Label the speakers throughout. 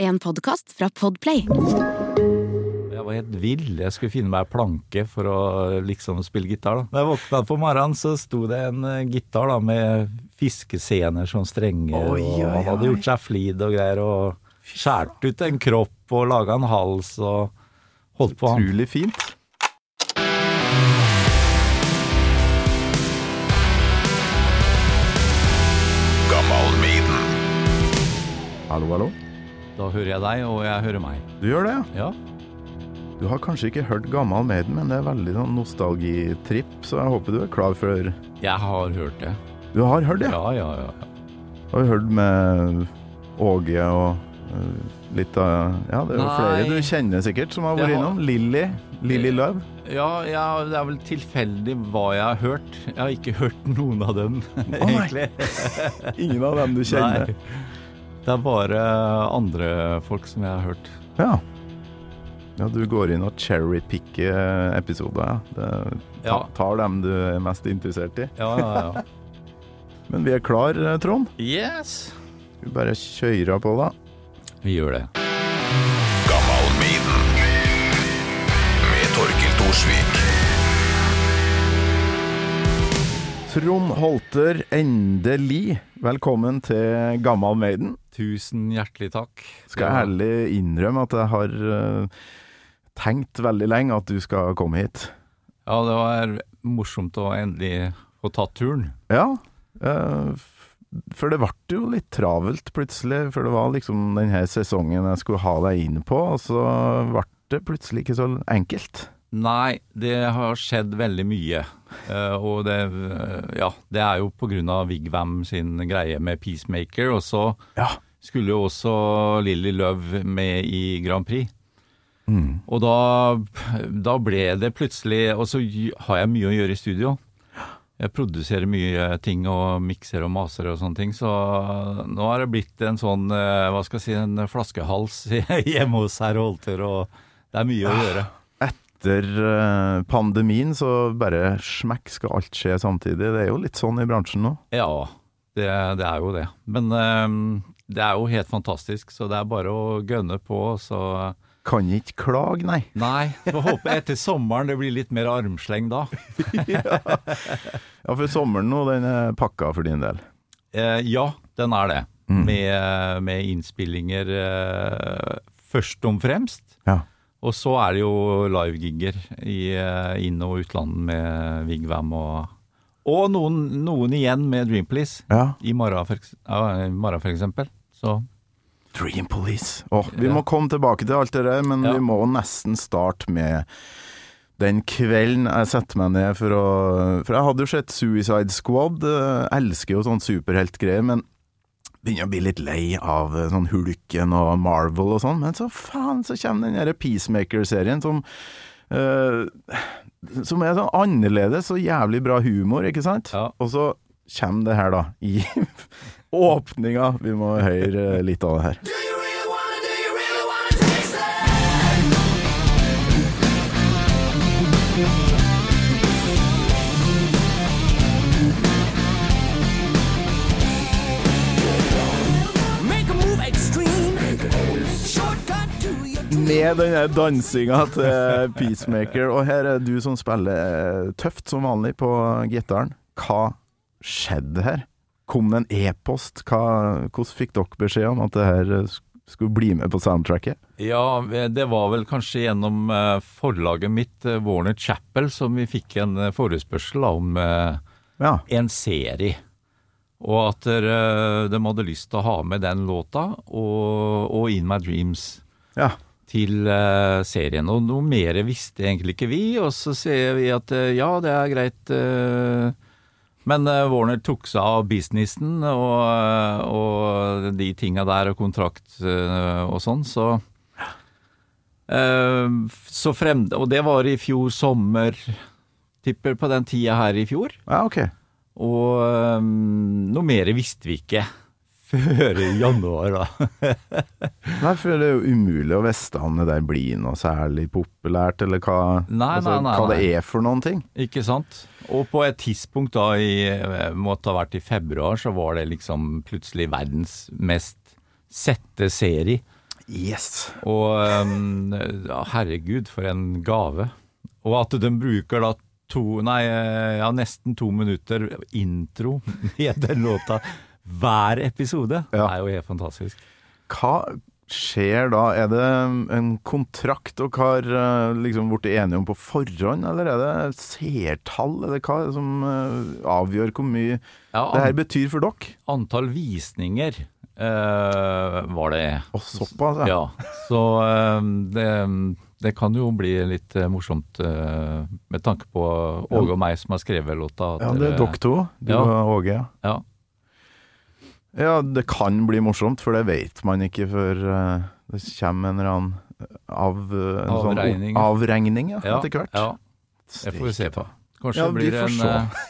Speaker 1: En podkast fra Podplay.
Speaker 2: Jeg var helt vill. Jeg skulle finne meg ei planke for å liksom spille gitar. da. Når jeg våkna på morgenen, så sto det en eh, gitar da med fiskescener som strenger,
Speaker 3: Oi,
Speaker 2: og
Speaker 3: oi,
Speaker 2: han hadde gjort seg flid og greier, og skåret ut en kropp og laga en hals og holdt på.
Speaker 3: Utrolig fint. Hallo, hallo.
Speaker 2: Da hører jeg deg, og jeg hører meg.
Speaker 3: Du gjør det, ja?
Speaker 2: Ja,
Speaker 3: Du har kanskje ikke hørt Gammal Maiden, men det er veldig sånn nostalgitripp, så jeg håper du er klar for
Speaker 2: jeg har hørt det.
Speaker 3: Du har hørt det?
Speaker 2: Ja, ja, ja.
Speaker 3: Har du hørt med Åge og øh, litt av Ja, det er jo
Speaker 2: Nei.
Speaker 3: flere du kjenner sikkert som har vært
Speaker 2: har-
Speaker 3: innom. Lilly. Lilly Love.
Speaker 2: Ja, ja, det er vel tilfeldig hva jeg har hørt. Jeg har ikke hørt noen av dem, egentlig.
Speaker 3: Ingen av dem du kjenner.
Speaker 2: Nei. Det er bare andre folk som jeg har hørt.
Speaker 3: Ja. Ja, du går inn og cherrypicker episoder, ja. Det, ta,
Speaker 2: Ja.
Speaker 3: tar dem du er mest interessert i.
Speaker 2: Ja, ja, ja.
Speaker 3: Men vi er klar, eh, Trond.
Speaker 2: Yes!
Speaker 3: Vi bare kjører på, da.
Speaker 2: Vi gjør det.
Speaker 3: Trond Holter, endelig velkommen til Gammal Maiden.
Speaker 2: Tusen hjertelig takk.
Speaker 3: Skal jeg ærlig innrømme at jeg har eh, tenkt veldig lenge at du skal komme hit.
Speaker 2: Ja, det var morsomt å endelig få tatt turen.
Speaker 3: Ja, eh, for det ble jo litt travelt plutselig, for det var liksom denne sesongen jeg skulle ha deg inn på, og så ble det plutselig ikke så enkelt.
Speaker 2: Nei, det har skjedd veldig mye. Eh, og det, eh, ja, det er jo av Vigvam sin greie med Peacemaker, og så
Speaker 3: Ja.
Speaker 2: skulle jo også Lilly Love med i Grand Prix.
Speaker 3: Mm.
Speaker 2: Og da, da ble det plutselig Og så har jeg mye å gjøre i studio. Jeg produserer mye ting og mikser og maser og sånne ting, så nå har det blitt en sånn, eh, hva skal jeg si, en flaskehals hjemme hos herr Holter, og det er mye å gjøre.
Speaker 3: Etter eh, pandemien så bare smekk skal alt skje samtidig. Det er jo litt sånn i bransjen nå.
Speaker 2: Ja, det, det er jo det. Men eh, det er jo helt fantastisk, så det er bare å gønne på, så
Speaker 3: Kan ikke klage, nei.
Speaker 2: Nei, får håpe etter sommeren det blir litt mer armsleng da.
Speaker 3: Ja, for sommeren nå, den er pakka for din del.
Speaker 2: Eh, ja, den er det.
Speaker 3: Mm.
Speaker 2: Med, med innspillinger eh, først og fremst.
Speaker 3: Ja.
Speaker 2: Og så er det jo livegigger i eh, inn- og utland med Vigvam og Og noen, noen igjen med Dream Police.
Speaker 3: Ja.
Speaker 2: I morgen, for, ja, for eksempel. Så
Speaker 3: Dream Police. Oh, vi må komme tilbake til alt det der, men
Speaker 2: Ja.
Speaker 3: vi må nesten starte med den kvelden jeg setter meg ned for å For jeg hadde jo sett Suicide Squad. Jeg elsker jo sånn superheltgreier, men begynner å bli litt lei av eh, sånn Hulken og Marvel og sånn. Men så faen, så kommer den derre Peacemaker-serien som uh, Som er sånn annerledes og jævlig bra humor, ikke sant?
Speaker 2: Ja.
Speaker 3: Og så kommer det her, da, i åpninga. Vi må høre litt av det her. Med den dansinga til Peacemaker. Og her er du som spiller eh, tøft som vanlig på gitaren. Hva skjedde her? Kom det en e-post? Hvordan fikk dere beskjed om at det her eh, skulle bli med på soundtracket?
Speaker 2: Ja, det var vel kanskje gjennom eh, forlaget mitt, eh, Warner Chapel, som vi fikk en eh, forespørsel om eh,
Speaker 3: Ja.
Speaker 2: en serie. Og at eh, de hadde lyst til å ha med den låta og, og In My Dreams
Speaker 3: ja.
Speaker 2: Til eh, serien. Og noe mer visste egentlig ikke vi, og så ser vi at eh, ja, det er greit. eh, men Warner tok seg av businessen og, og de tinga der, og kontrakt og sånn, så Så frem... Og det var i fjor sommer, tipper på den tida her i fjor.
Speaker 3: ja, ok.
Speaker 2: Og um, noe mer visste vi ikke før i januar, da.
Speaker 3: Nei, for det er jo umulig å vite om det der blir noe særlig populært, eller hva,
Speaker 2: Nei,
Speaker 3: altså,
Speaker 2: nei, nei,
Speaker 3: hva det er for noen ting.
Speaker 2: Ikke sant? Og på et tidspunkt da i eh, måtte ha vært i februar, så var det liksom plutselig verdens mest sette serie.
Speaker 3: Yes.
Speaker 2: Og um, herregud, for en gave. Og at de bruker da to, nei, eh, ja, nesten to minutter intro i den låta hver episode,
Speaker 3: Ja.
Speaker 2: er jo helt fantastisk.
Speaker 3: Hva skjer da? Er det en kontrakt dere har eh, liksom blitt enige om på forhånd, eller er det seertall, eller hva er det som eh, avgjør hvor mye
Speaker 2: Ja,
Speaker 3: det her betyr for dere?
Speaker 2: antall visninger Uh, var det.
Speaker 3: Og såpass, ja.
Speaker 2: Ja, så uh, det, det kan jo bli litt morsomt med tanke på Åge og meg som har skrevet låta.
Speaker 3: Ja, det er
Speaker 2: dere
Speaker 3: to. Du
Speaker 2: Ja.
Speaker 3: og Åge, ja.
Speaker 2: Ja.
Speaker 3: Det kan bli morsomt, for det vet man ikke før eh, det kommer en eller annen av, eh, en
Speaker 2: Avregning.
Speaker 3: Sånn avregning ja,
Speaker 2: Ja,
Speaker 3: etter hvert.
Speaker 2: Ja, det får vi se på. Kanskje
Speaker 3: Ja,
Speaker 2: det blir en, eh,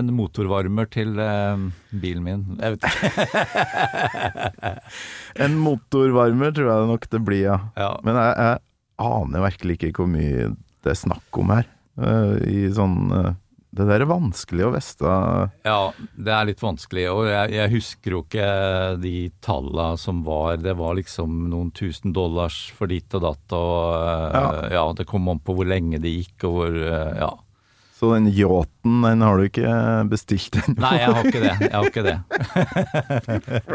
Speaker 2: en motorvarmer til eh, bilen min. Jeg vet ikke.
Speaker 3: En motorvarmer tror jeg nok det blir, ja.
Speaker 2: Ja.
Speaker 3: Men jeg, jeg aner virkelig ikke hvor mye det er snakk om her. Eh, I sånn eh, Det der er vanskelig å veste.
Speaker 2: ja, det er litt vanskelig. Og jeg, jeg husker jo ikke de tallene som var. Det var liksom noen tusen dollars for dit og datt. Og eh,
Speaker 3: Ja.
Speaker 2: ja, det kom an på hvor lenge det gikk og hvor eh, Ja.
Speaker 3: Så den yachten, den har du ikke bestilt ennå?
Speaker 2: Nei, jeg har ikke det. Jeg har ikke det.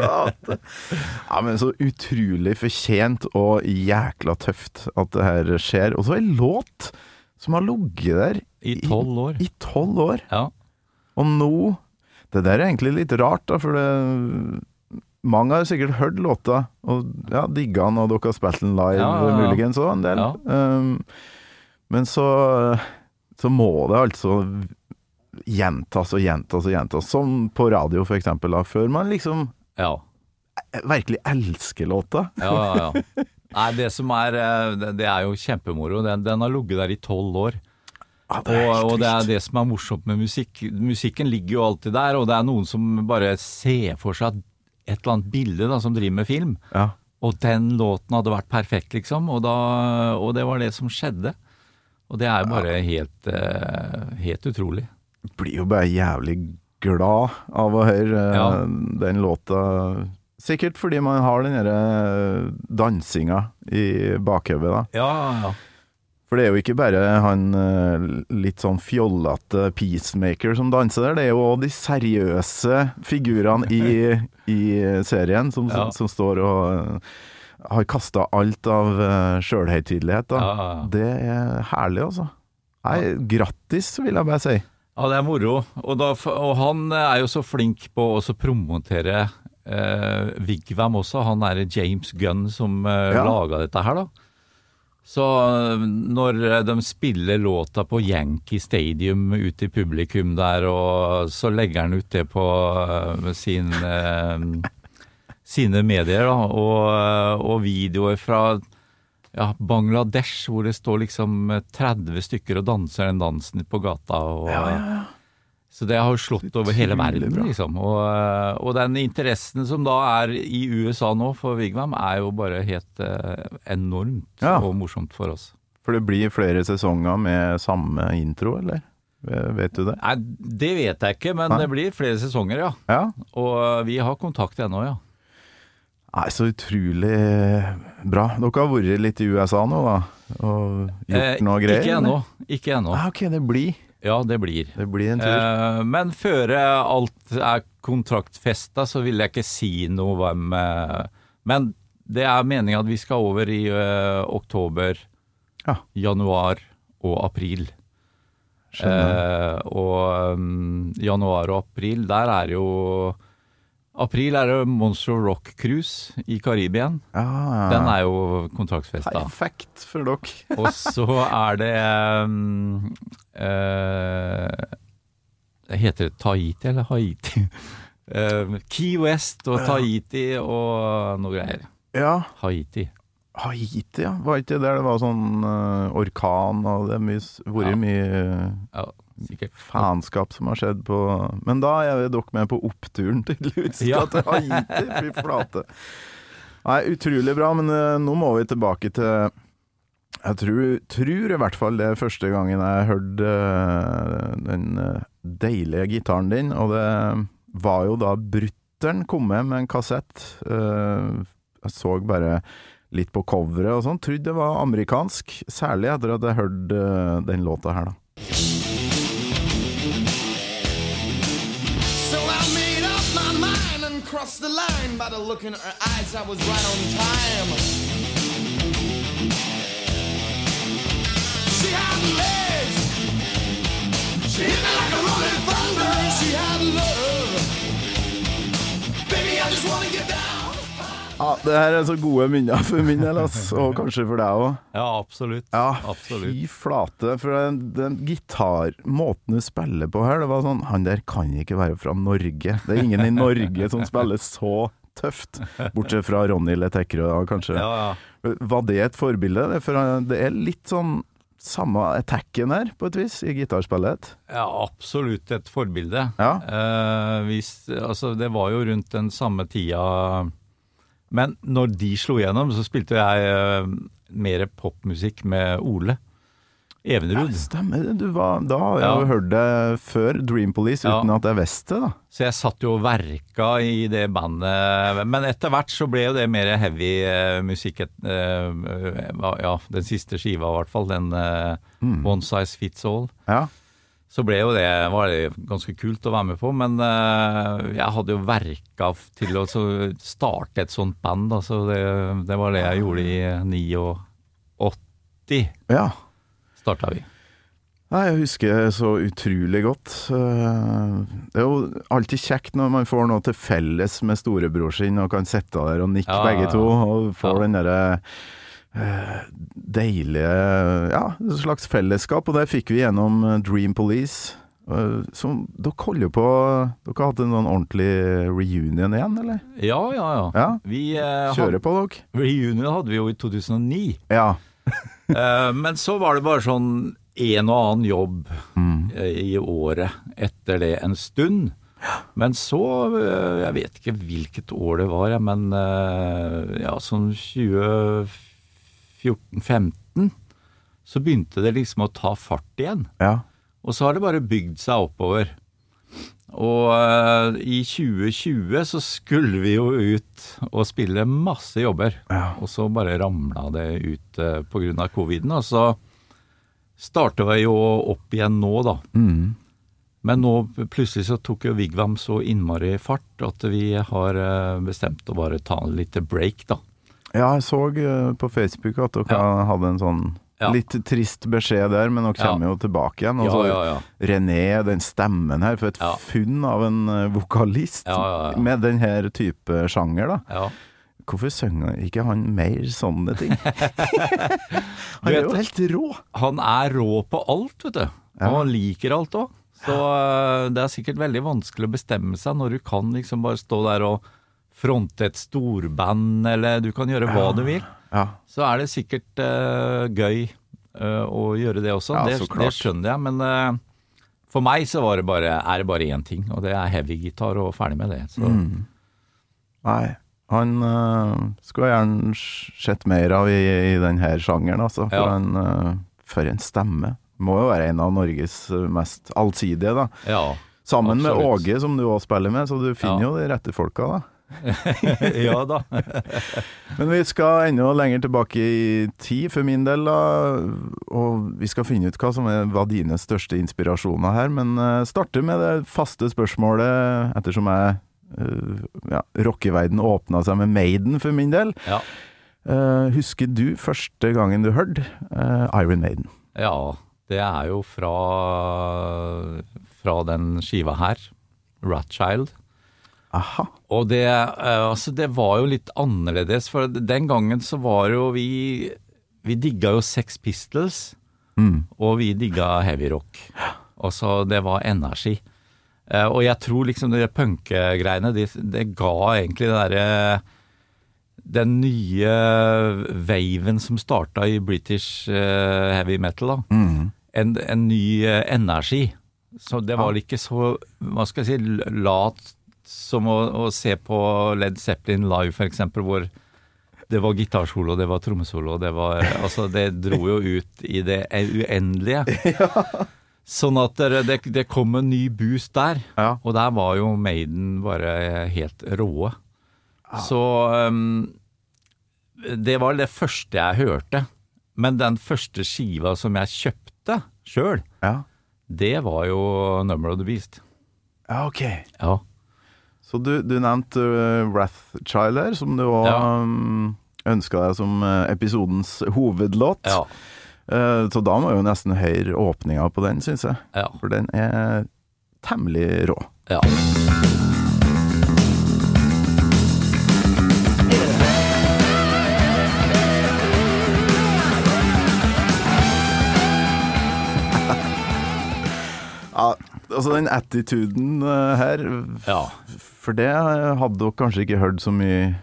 Speaker 3: Ja, men så utrolig fortjent og jækla tøft at det her skjer. Og så ei låt som har ligget der
Speaker 2: I tolv år.
Speaker 3: i tolv år.
Speaker 2: Ja.
Speaker 3: Og nå Det der er egentlig litt rart, da, for det mange har sikkert hørt låta og ja, digga den, og dere har spilt den live
Speaker 2: Ja, ja,
Speaker 3: muligens òg, en del. Um, men så, så må det altså gjentas og gjentas og gjentas, som på radio for eksempel, da, før man liksom
Speaker 2: ja.
Speaker 3: virkelig elsker låta.
Speaker 2: Ja, ja, ja. Nei, det som er eh, Det det er jo kjempemoro. Den, den har ligget der i tolv år.
Speaker 3: Ja,
Speaker 2: Og, og det er det som er morsomt med musikk. Musikken ligger jo alltid der, og det er noen som bare ser for seg et eller annet bilde da, som driver med film.
Speaker 3: Ja.
Speaker 2: Og den låten hadde vært perfekt, liksom. Og, da, og det var det som skjedde. Og det er jo bare helt, uh, helt utrolig.
Speaker 3: Blir jo bare jævlig glad av å høre uh,
Speaker 2: Ja.
Speaker 3: den låta. Sikkert fordi man har den derre dansinga i bakhodet, da.
Speaker 2: Ja, ja.
Speaker 3: For det er jo ikke bare han eh, litt sånn fjollete peacemaker som danser der, det er jo òg de seriøse figurene i, i serien som,
Speaker 2: Ja.
Speaker 3: som står og eh, har kasta alt av uh, sjølhøytidelighet.
Speaker 2: Ja.
Speaker 3: Det er herlig, altså. Nei, grattis, vil jeg bare si.
Speaker 2: Ja, det er moro. Og, da, og han er jo så flink på å også promotere eh, Vigvam også. Han er James Gunn som eh, laga dette her, da. Så eh, når de spiller låta på Yankee Stadium ute i publikum der, og så legger han ut det på eh, sin, eh, sine medier, da, og, og videoer fra ja, Bangladesh, hvor det står liksom 30 stykker og danser den dansen på gata. Og, Så det har slått over hele verden, liksom. Og, og den interessen som da er i USA nå for Vigvam, er jo bare helt eh, enormt
Speaker 3: Ja.
Speaker 2: og morsomt for oss.
Speaker 3: For det blir flere sesonger med samme intro, eller? Vet du det?
Speaker 2: Nei, det vet jeg ikke, men
Speaker 3: Nei.
Speaker 2: det blir flere sesonger, ja.
Speaker 3: Ja.
Speaker 2: Og eh, vi har kontakt ennå, ja.
Speaker 3: Nei, så utrolig bra. Dere har vært litt i USA nå, da? Og gjort
Speaker 2: Eh,
Speaker 3: noe greier?
Speaker 2: Ikke ennå. Ikke ennå.
Speaker 3: Ah, ok, det blir,
Speaker 2: Ja, det blir.
Speaker 3: det blir en tur.
Speaker 2: Eh, men før alt er kontraktfesta, så vil jeg ikke si noe hvem eh, Men det er meninga at vi skal over i eh, oktober,
Speaker 3: Ja.
Speaker 2: januar og april.
Speaker 3: Skjønner.
Speaker 2: Eh, og um, januar og april, der er jo April er det Monster Rock Cruise i Karibien.
Speaker 3: ja,
Speaker 2: Den er jo kontraktsfesta.
Speaker 3: Perfekt for dere.
Speaker 2: Og så er det um, uh, Heter det Tahiti eller Haiti? Uh, Key West og Tahiti og noe greier.
Speaker 3: Ja,
Speaker 2: Haiti.
Speaker 3: Haiti, ja. Var ikke det der det var sånn uh, orkan og det er mye, s-
Speaker 2: Ja.
Speaker 3: mye uh,
Speaker 2: Ja, sikkert.
Speaker 3: faenskap som har skjedd på Men da er dere med på oppturen, tydeligvis.
Speaker 2: Ja.
Speaker 3: Til Haiti, fy flate. Nei, utrolig bra, men eh, nå må vi tilbake til Jeg tror, tror i hvert fall det er første gangen jeg hørte eh, den eh, deilige gitaren din, og det var jo da brutter'n kom med med en kassett. Jeg så bare litt på coveret og sånn. Trodde det var amerikansk, særlig etter at jeg hørte den låta her, da.
Speaker 4: Mind the line. By the look in her eyes, I was right on time. She had legs. She hit me like a rolling thunder. She had love. Baby, I just wanna get down.
Speaker 3: Ja, det her er så gode minner for min del, og kanskje for deg òg.
Speaker 2: Ja, absolutt.
Speaker 3: Ja,
Speaker 2: absolutt.
Speaker 3: fy flate. For den, den gitarmåten du spiller på her, det var sånn Han der kan ikke være fra Norge. Det er ingen i Norge som spiller så tøft. Bortsett fra Ronny Letekkerø, da, kanskje.
Speaker 2: Ja, ja.
Speaker 3: Var det et forbilde? For det er litt sånn samme attacken her, på et vis, i gitarspillet.
Speaker 2: Ja, absolutt et forbilde.
Speaker 3: Ja.
Speaker 2: Eh, hvis, altså, det var jo rundt den samme tida Men når de slo igjennom, så spilte jeg eh, mer popmusikk med Ole Evenrud.
Speaker 3: Ja, Stemmer det. Du var, da har jeg
Speaker 2: Ja.
Speaker 3: jo hørt det før Dream Police,
Speaker 2: Ja.
Speaker 3: uten at jeg visste det, da.
Speaker 2: Så jeg satt jo og verka i det bandet. Men etter hvert så ble jo det mer heavy uh, musikk. Eh, ja, den siste skiva i hvert fall. Den eh, One Size Fits All.
Speaker 3: Ja.
Speaker 2: Så ble jo det, var det ganske kult å være med på. Men eh, jeg hadde jo verka til å starte et sånt band, da, så det, det var det jeg gjorde i 89.
Speaker 3: ja.
Speaker 2: Starta vi.
Speaker 3: Nei, jeg husker det så utrolig godt. Eh, Det er jo alltid kjekt når man får noe til felles med storebror sin, og kan sitte der og nikke
Speaker 2: Ja,
Speaker 3: begge to, og får
Speaker 2: Ja.
Speaker 3: den derre eh, deilige Ja, et slags fellesskap. Og det fikk vi gjennom eh, Dream Police. Så Som dere holder på Dere har hatt en sånn ordentlig reunion igjen, eller?
Speaker 2: Ja, ja, ja.
Speaker 3: Ja.
Speaker 2: Vi eh,
Speaker 3: Kjører
Speaker 2: had,
Speaker 3: på dere?
Speaker 2: Reunion hadde vi jo i 2009.
Speaker 3: Ja.
Speaker 2: Eh, men så var det bare sånn en og annen jobb
Speaker 3: Mm.
Speaker 2: eh, i året etter det en stund. Men så, eh, jeg vet ikke hvilket år det var, men eh, ja, sånn 2014-15, så begynte det liksom å ta fart igjen.
Speaker 3: Ja.
Speaker 2: Og så har det bare bygd seg oppover. Og eh, i 2020 så skulle vi jo ut og spille masse jobber.
Speaker 3: Ja.
Speaker 2: Og så bare ramla det ut uh, pga. coviden. Og så starta vi jo opp igjen nå, da.
Speaker 3: Mm.
Speaker 2: Men nå plutselig så tok jo Vigvam så innmari fart at vi har eh, bestemt å bare ta en liten break, da.
Speaker 3: Ja, jeg så eh, på Facebook at dere
Speaker 2: Ja.
Speaker 3: hadde en sånn
Speaker 2: Ja.
Speaker 3: litt trist beskjed der, men dere
Speaker 2: Ja.
Speaker 3: kommer jo tilbake igjen. Og
Speaker 2: Ja,
Speaker 3: så
Speaker 2: ja, ja.
Speaker 3: René, den stemmen her, for et
Speaker 2: Ja.
Speaker 3: funn av en eh, vokalist
Speaker 2: Ja, ja, ja.
Speaker 3: med den her type sjanger, da.
Speaker 2: ja.
Speaker 3: Hvorfor synger ikke han mer sånne ting? han er jo helt rå!
Speaker 2: Han er rå på alt, vet du. Og han liker alt òg. Så eh, det er sikkert veldig vanskelig å bestemme seg når du kan liksom bare stå der og fronte et storband, eller du kan gjøre hva du vil.
Speaker 3: Ja.
Speaker 2: Så er det sikkert uh, gøy uh, å gjøre det også.
Speaker 3: Ja,
Speaker 2: det, det skjønner jeg. Men uh, for meg så var det bare, er det bare én ting, og det er heavy-gitar, og ferdig med det. Så
Speaker 3: Mm. Nei, han skulle jeg gjerne sett mer av i, i denne sjangeren, altså. For,
Speaker 2: Ja.
Speaker 3: eh, for en stemme. Må jo være en av Norges mest allsidige, da.
Speaker 2: ja.
Speaker 3: Sammen med Åge, som du òg spiller med, så du finner
Speaker 2: Ja.
Speaker 3: jo de rette folka, da.
Speaker 2: ja da.
Speaker 3: Men vi skal enda lenger tilbake i tid, for min del, da. Og vi skal finne ut hva som er, var dine største inspirasjoner her. Men uh, starte med det faste spørsmålet, ettersom jeg uh, ja, Rockeverden åpna seg med Maiden for min del.
Speaker 2: Ja.
Speaker 3: Uh, husker du første gangen du hørte uh, Iron Maiden?
Speaker 2: ja, det er jo fra, fra den skiva her, Ratchild.
Speaker 3: Aha.
Speaker 2: Og det, eh, altså det var jo litt annerledes, for den gangen så var jo vi Vi digga jo Sex Pistols,
Speaker 3: Mm.
Speaker 2: og vi digga heavy rock. Altså, det var energi. Eh, og jeg tror liksom de punkegreiene, det, de ga egentlig det derre Den nye waven som starta i British eh, heavy metal, da.
Speaker 3: Mm.
Speaker 2: En, en ny energi. Så det var ikke så, hva skal jeg si, lat som å, å se på Led Zeppelin live, for eksempel, hvor det var gitarsolo, det var trommesolo, det var Altså, det dro jo ut i det uendelige. Sånn at det, det, kom en ny boost der,
Speaker 3: Ja.
Speaker 2: og der var jo Maiden bare helt råe. Så um, det var det første jeg hørte. Men den første skiva som jeg kjøpte sjøl,
Speaker 3: Ja.
Speaker 2: det var jo Number of the Beast.
Speaker 3: ja, ok.
Speaker 2: Ja.
Speaker 3: Så du, du nevnte uh, Wrathchild her, som du òg
Speaker 2: Ja.
Speaker 3: um, ønska deg som uh, episodens hovedlåt.
Speaker 2: Ja.
Speaker 3: Uh, så da må jo nesten høre åpninga på den, syns jeg.
Speaker 2: Ja.
Speaker 3: For den er temmelig rå.
Speaker 2: ja.
Speaker 3: Ja, altså den attituden uh, her,
Speaker 2: ja.
Speaker 3: for det hadde dere kanskje ikke hørt så mye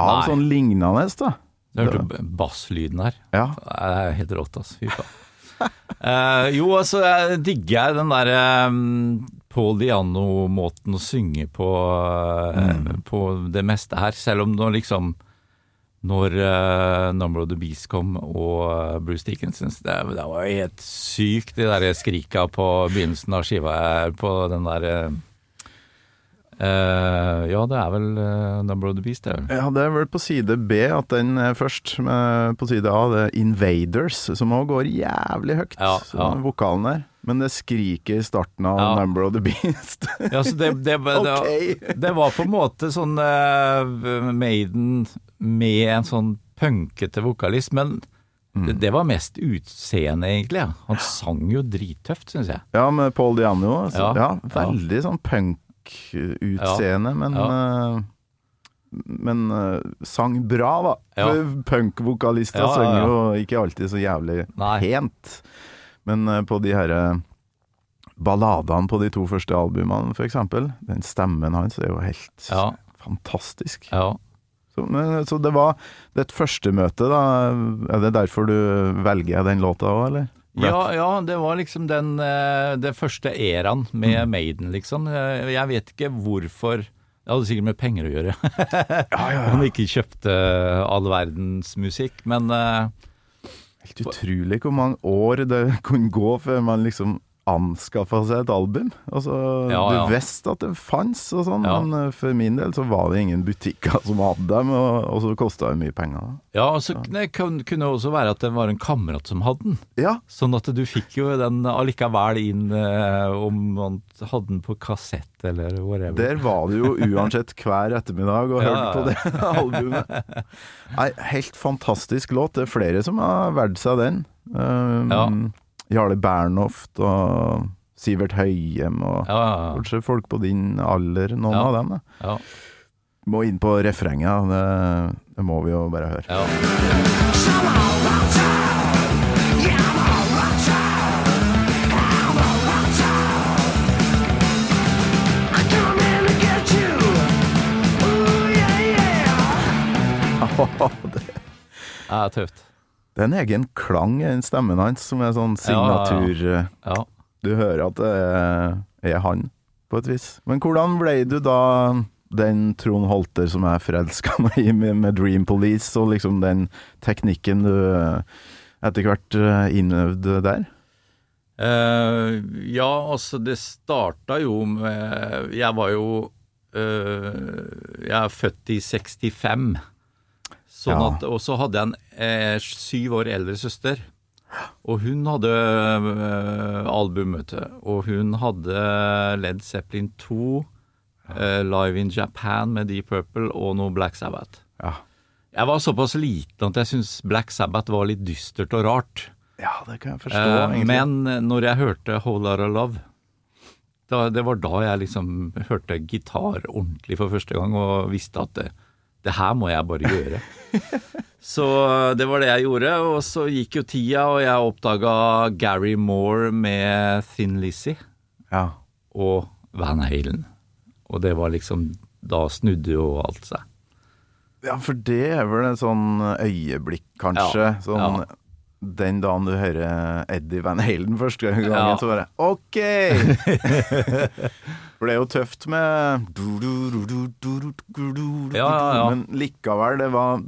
Speaker 3: av
Speaker 2: Nei.
Speaker 3: sånn lignende, da?
Speaker 2: Du hørte basslyden her.
Speaker 3: Ja.
Speaker 2: Det er helt rått, altså. Fy faen. uh, jo, altså, jeg digger den derre um, Paul Diano-måten å synge på, eh, på det meste her. Selv om nå liksom Når uh, Number of the Beast kom og eh, Bruce Dickinson. det, det var helt sykt, de der skrika på begynnelsen av skiva på den der eh, eh, Ja, det er vel uh, Number of the Beast, det.
Speaker 3: Ja, det er vel på side B at den er først. Med, på side A det er Invaders, som òg går jævlig høyt,
Speaker 2: Ja, ja.
Speaker 3: vokalen der. Men det skriker i starten av
Speaker 2: Ja.
Speaker 3: Number of the Beast.
Speaker 2: Ja, så det, det, det,
Speaker 3: okay.
Speaker 2: det var på en måte sånn eh, Maiden med en sånn punkete vokalist, men
Speaker 3: Mm.
Speaker 2: det, var mest utseende, egentlig. Ja. Han sang jo drittøft, syns jeg.
Speaker 3: ja, med Paul Diano. Altså. Ja,
Speaker 2: Ja,
Speaker 3: veldig sånn punk-utseende, men
Speaker 2: Ja.
Speaker 3: eh, Men eh, sang bra, da.
Speaker 2: Ja.
Speaker 3: Punkvokalister
Speaker 2: Ja, ja, ja.
Speaker 3: synger jo ikke alltid så jævlig
Speaker 2: Nei.
Speaker 3: pent. Men eh, på de herre balladene på de to første albumene, eksempel, den stemmen hans er jo helt
Speaker 2: Ja.
Speaker 3: fantastisk.
Speaker 2: Ja.
Speaker 3: Så, men, så det var det et første møte, da. Er det derfor du velger den låta òg, eller?
Speaker 2: Ja, ja, det var liksom den den det første eraen
Speaker 3: Mm.
Speaker 2: med Maiden, liksom. Eh, Jeg vet ikke hvorfor Det hadde sikkert med penger å gjøre. Han ikke kjøpte all verdens musikk, men eh,
Speaker 3: Helt utrolig hvor mange år det kunne gå før man liksom anskaffa seg et album. Altså,
Speaker 2: Ja, ja.
Speaker 3: Du visste at det fantes og sånn,
Speaker 2: Ja.
Speaker 3: men eh, for min del så var det ingen butikker som hadde dem, og, og så kosta det mye penger.
Speaker 2: Ja, og så det kunne det også være at det var en kamerat som hadde den.
Speaker 3: Ja,
Speaker 2: Sånn at du fikk jo den allikevel inn eh, om man hadde den på kassett eller whatever.
Speaker 3: der var det jo uansett hver ettermiddag og hørte på det albumet. Nei, helt fantastisk låt. Det er flere som har valgt seg den. Um,
Speaker 2: Ja.
Speaker 3: Jarle Bernhoft og Sivert Høyem og
Speaker 2: Ja, ja,
Speaker 3: kanskje folk på din alder, noen av dem. da.
Speaker 2: ja.
Speaker 3: Må inn på refrenget, det, det må vi jo bare høre.
Speaker 2: ja.
Speaker 3: Det
Speaker 2: er tøft.
Speaker 3: Det er en egen klang i stemmen hans som er sånn signatur
Speaker 2: Ja.
Speaker 3: Du hører at det er, han, på et vis. Men hvordan ble du da den Trond Holter som jeg forelska meg i med, Dream Police, og liksom den teknikken du etter hvert eh, innøvde der?
Speaker 2: Uh, ja, altså det starta jo med Jeg var jo Uh, Jeg er født i 65. Sånn
Speaker 3: Ja.
Speaker 2: at, og så hadde jeg en eh, syv år eldre søster. Og hun hadde eh, album, vet du. Og hun hadde Led Zeppelin 2, eh, Live in Japan med Deep Purple og noe Black Sabbath.
Speaker 3: Ja.
Speaker 2: Jeg var såpass liten at jeg syntes Black Sabbath var litt dystert og rart.
Speaker 3: ja, det kan jeg forstå,
Speaker 2: Eh, men eh, når jeg hørte Whole Lotta Love, da, det var da jeg liksom hørte gitar ordentlig for første gang og visste at det, det her må jeg bare gjøre. så eh, det var det jeg gjorde, og så gikk jo tida, og jeg oppdaga Gary Moore med Thin Lizzie
Speaker 3: Ja.
Speaker 2: og Van Halen. Og det var liksom Da snudde jo alt seg.
Speaker 3: ja, for det er vel en sånn øyeblikk, kanskje.
Speaker 2: Ja,
Speaker 3: Sånn
Speaker 2: ja.
Speaker 3: Den dagen du hører Eddie Van Halen første gangen,
Speaker 2: Ja.
Speaker 3: så bare OK! For det er jo tøft med
Speaker 2: Ja, ja, ja.
Speaker 3: Men likevel, det var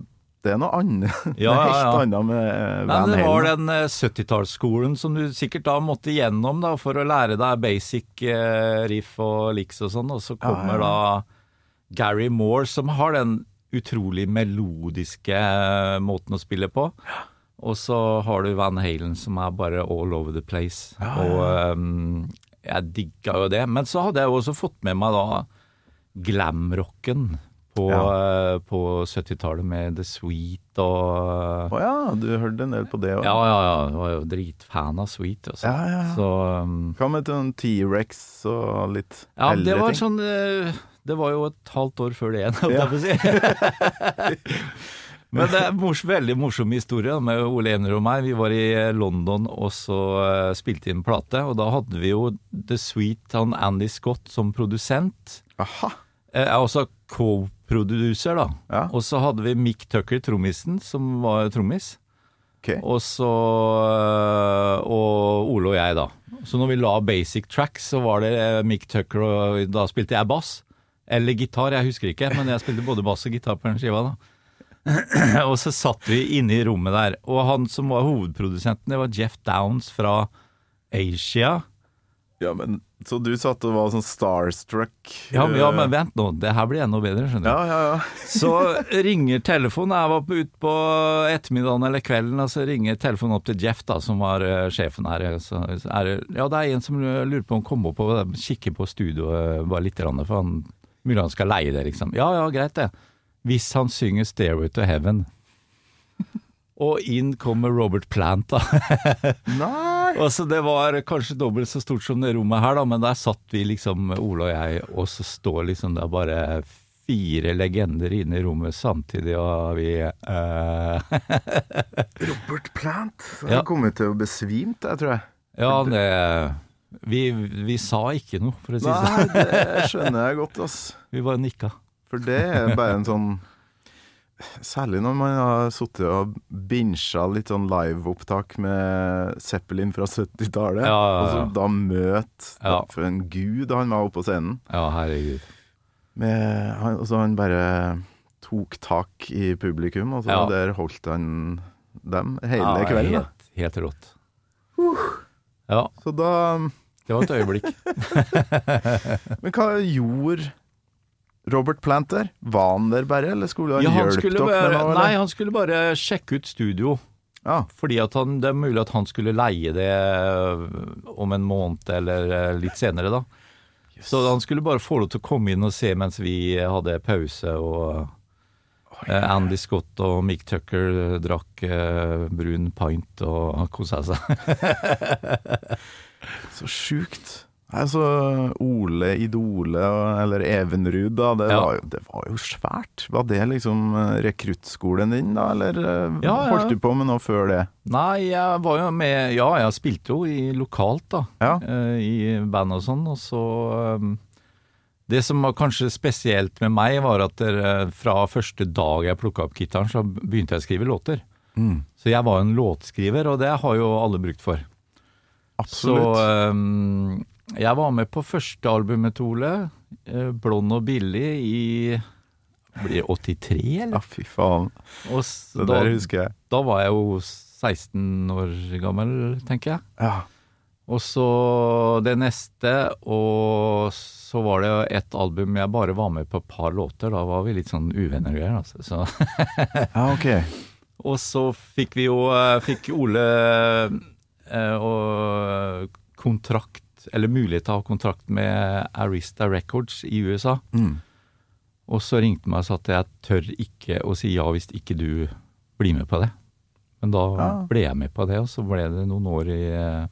Speaker 3: Det er noe annet.
Speaker 2: Ja, ja, ja.
Speaker 3: annet med Van
Speaker 2: Nei, det var den eh, 70-tallsskolen som du sikkert da måtte gjennom da, for å lære deg basic eh, riff og licks og sånn, og så kommer
Speaker 3: ja.
Speaker 2: da Gary Moore, som har den utrolig melodiske eh, måten å spille på. Og så har du Van Halen som er bare all over the place. Og um, jeg digga jo det. Men så hadde jeg jo også fått med meg da glamrocken på, eh, på 70-tallet med The Sweet og
Speaker 3: Å ja, du hørte en del på det òg.
Speaker 2: Ja, ja, ja. Jeg var jo dritfan av Sweet. Også.
Speaker 3: Ja, ja, ja.
Speaker 2: Så um,
Speaker 3: Hva med sånn T-rex og litt
Speaker 2: Ja, det var
Speaker 3: ting?
Speaker 2: sånn uh, Det var jo et halvt år før det igjen, holdt
Speaker 3: Ja.
Speaker 2: jeg på å si. Men det er mors, veldig morsom historie med Ole Ener og meg. Vi var i eh, London og så eh, spilte inn plate, og da hadde vi jo The Sweet han Andy Scott som produsent.
Speaker 3: Aha.
Speaker 2: Jeg er også co-producer, da.
Speaker 3: Ja.
Speaker 2: Og så hadde vi Mick Tucker, trommisen, som var trommis.
Speaker 3: Okay.
Speaker 2: Og så øh, Og Ole og jeg, da. Så når vi la basic tracks, så var det eh, Mick Tucker, og da spilte jeg bass. Eller gitar, jeg husker ikke, men jeg spilte både bass og gitar på den skiva, da. og så satt vi inne i rommet der, og han som var hovedprodusenten, det var Jeff Downs fra Asia.
Speaker 3: Ja, men Så du satt og var sånn starstruck?
Speaker 2: Ja, men, ja,
Speaker 3: eh,
Speaker 2: men vent nå, det her blir enda bedre, skjønner du.
Speaker 3: Ja, ja, ja.
Speaker 2: Så ringer telefonen. Jeg var ute på ettermiddagen eller kvelden, og så ringer telefonen opp til Jeff, da, som var uh, sjefen her. Så er ja, det er en som lurer på om han kommer opp og kikker på studioet bare litt, grann, for han mulig han skal leie det, liksom. Ja, ja, greit det. Hvis han synger 'Stairway to Heaven'. Og inn kommer Robert Plant, da.
Speaker 3: Nei!
Speaker 2: Altså, Det var kanskje dobbelt så stort som det rommet her, da, men der satt vi liksom, Ole og jeg, og så står liksom det bare fire legender inne i rommet samtidig, og vi eh,
Speaker 3: Robert Plant. Han
Speaker 2: Ja.
Speaker 3: Kommet til å besvimt, jeg tror jeg.
Speaker 2: Ja, det vi, vi sa ikke noe, for å si det sånn.
Speaker 3: Nei, det skjønner jeg godt, ass.
Speaker 2: Vi bare nikka.
Speaker 3: For det er bare en sånn Særlig når man har sittet og binsja litt sånn liveopptak med Zeppelin fra 70-tallet.
Speaker 2: Ja, ja, ja.
Speaker 3: Og så da møte
Speaker 2: Ja.
Speaker 3: For en gud han var oppe på scenen.
Speaker 2: Ja, herregud.
Speaker 3: Med, han, og så han bare tok tak i publikum, og så der holdt han dem hele
Speaker 2: ja,
Speaker 3: kvelden.
Speaker 2: Helt, helt rått. Ja,
Speaker 3: Så da
Speaker 2: det var et øyeblikk.
Speaker 3: Men hva gjorde Robert Plant der? Var han der bare, eller skulle han
Speaker 2: Ja, han hjulpet
Speaker 3: dere med noe?
Speaker 2: nei, han skulle bare sjekke ut studio.
Speaker 3: Ja.
Speaker 2: Fordi han, det er mulig at han skulle leie det øh, om en måned eller øh, litt senere, da. Så han skulle bare få lov til å komme inn og se mens vi hadde pause, og eh, Andy Scott og Mick Tucker drakk eh, brun pint og kosa seg.
Speaker 3: Så sjukt. Altså, Ole Idole eller Evenrud, da. Det,
Speaker 2: Ja.
Speaker 3: var jo, det var jo svært. Var det liksom eh, rekruttskolen din, da? Eller eh,
Speaker 2: Ja,
Speaker 3: holdt du på med noe før det?
Speaker 2: Nei, jeg var jo med Ja, jeg spilte jo i lokalt, da. Eh, I band og sånn, og så um, Det som var kanskje spesielt med meg, var at der, fra første dag jeg plukka opp gitaren, så begynte jeg å skrive låter.
Speaker 3: Mm.
Speaker 2: Så jeg var en låtskriver, og det har jo alle brukt for.
Speaker 3: Absolutt.
Speaker 2: Så um, jeg var med på første albumet til Ole, eh, 'Blond og billig', i blir det 83,
Speaker 3: ja, fy faen.
Speaker 2: Og
Speaker 3: Det
Speaker 2: da,
Speaker 3: der husker jeg.
Speaker 2: da var jeg jo 16 år gammel, tenker jeg.
Speaker 3: Ja.
Speaker 2: Og så det neste, og så var det et album jeg bare var med på et par låter. Da var vi litt sånn uvenner og greier, altså. Så.
Speaker 3: ja, ok.
Speaker 2: Og så fikk vi jo eh, Fikk Ole eh, og kontrakt, eller mulighet til å ha kontrakt med Arista Records i USA.
Speaker 3: Mm.
Speaker 2: Og så ringte meg og sa at jeg tør ikke å si ja hvis ikke du blir med på det. Men da
Speaker 3: Ja.
Speaker 2: ble jeg med på det, og så ble det noen år i eh,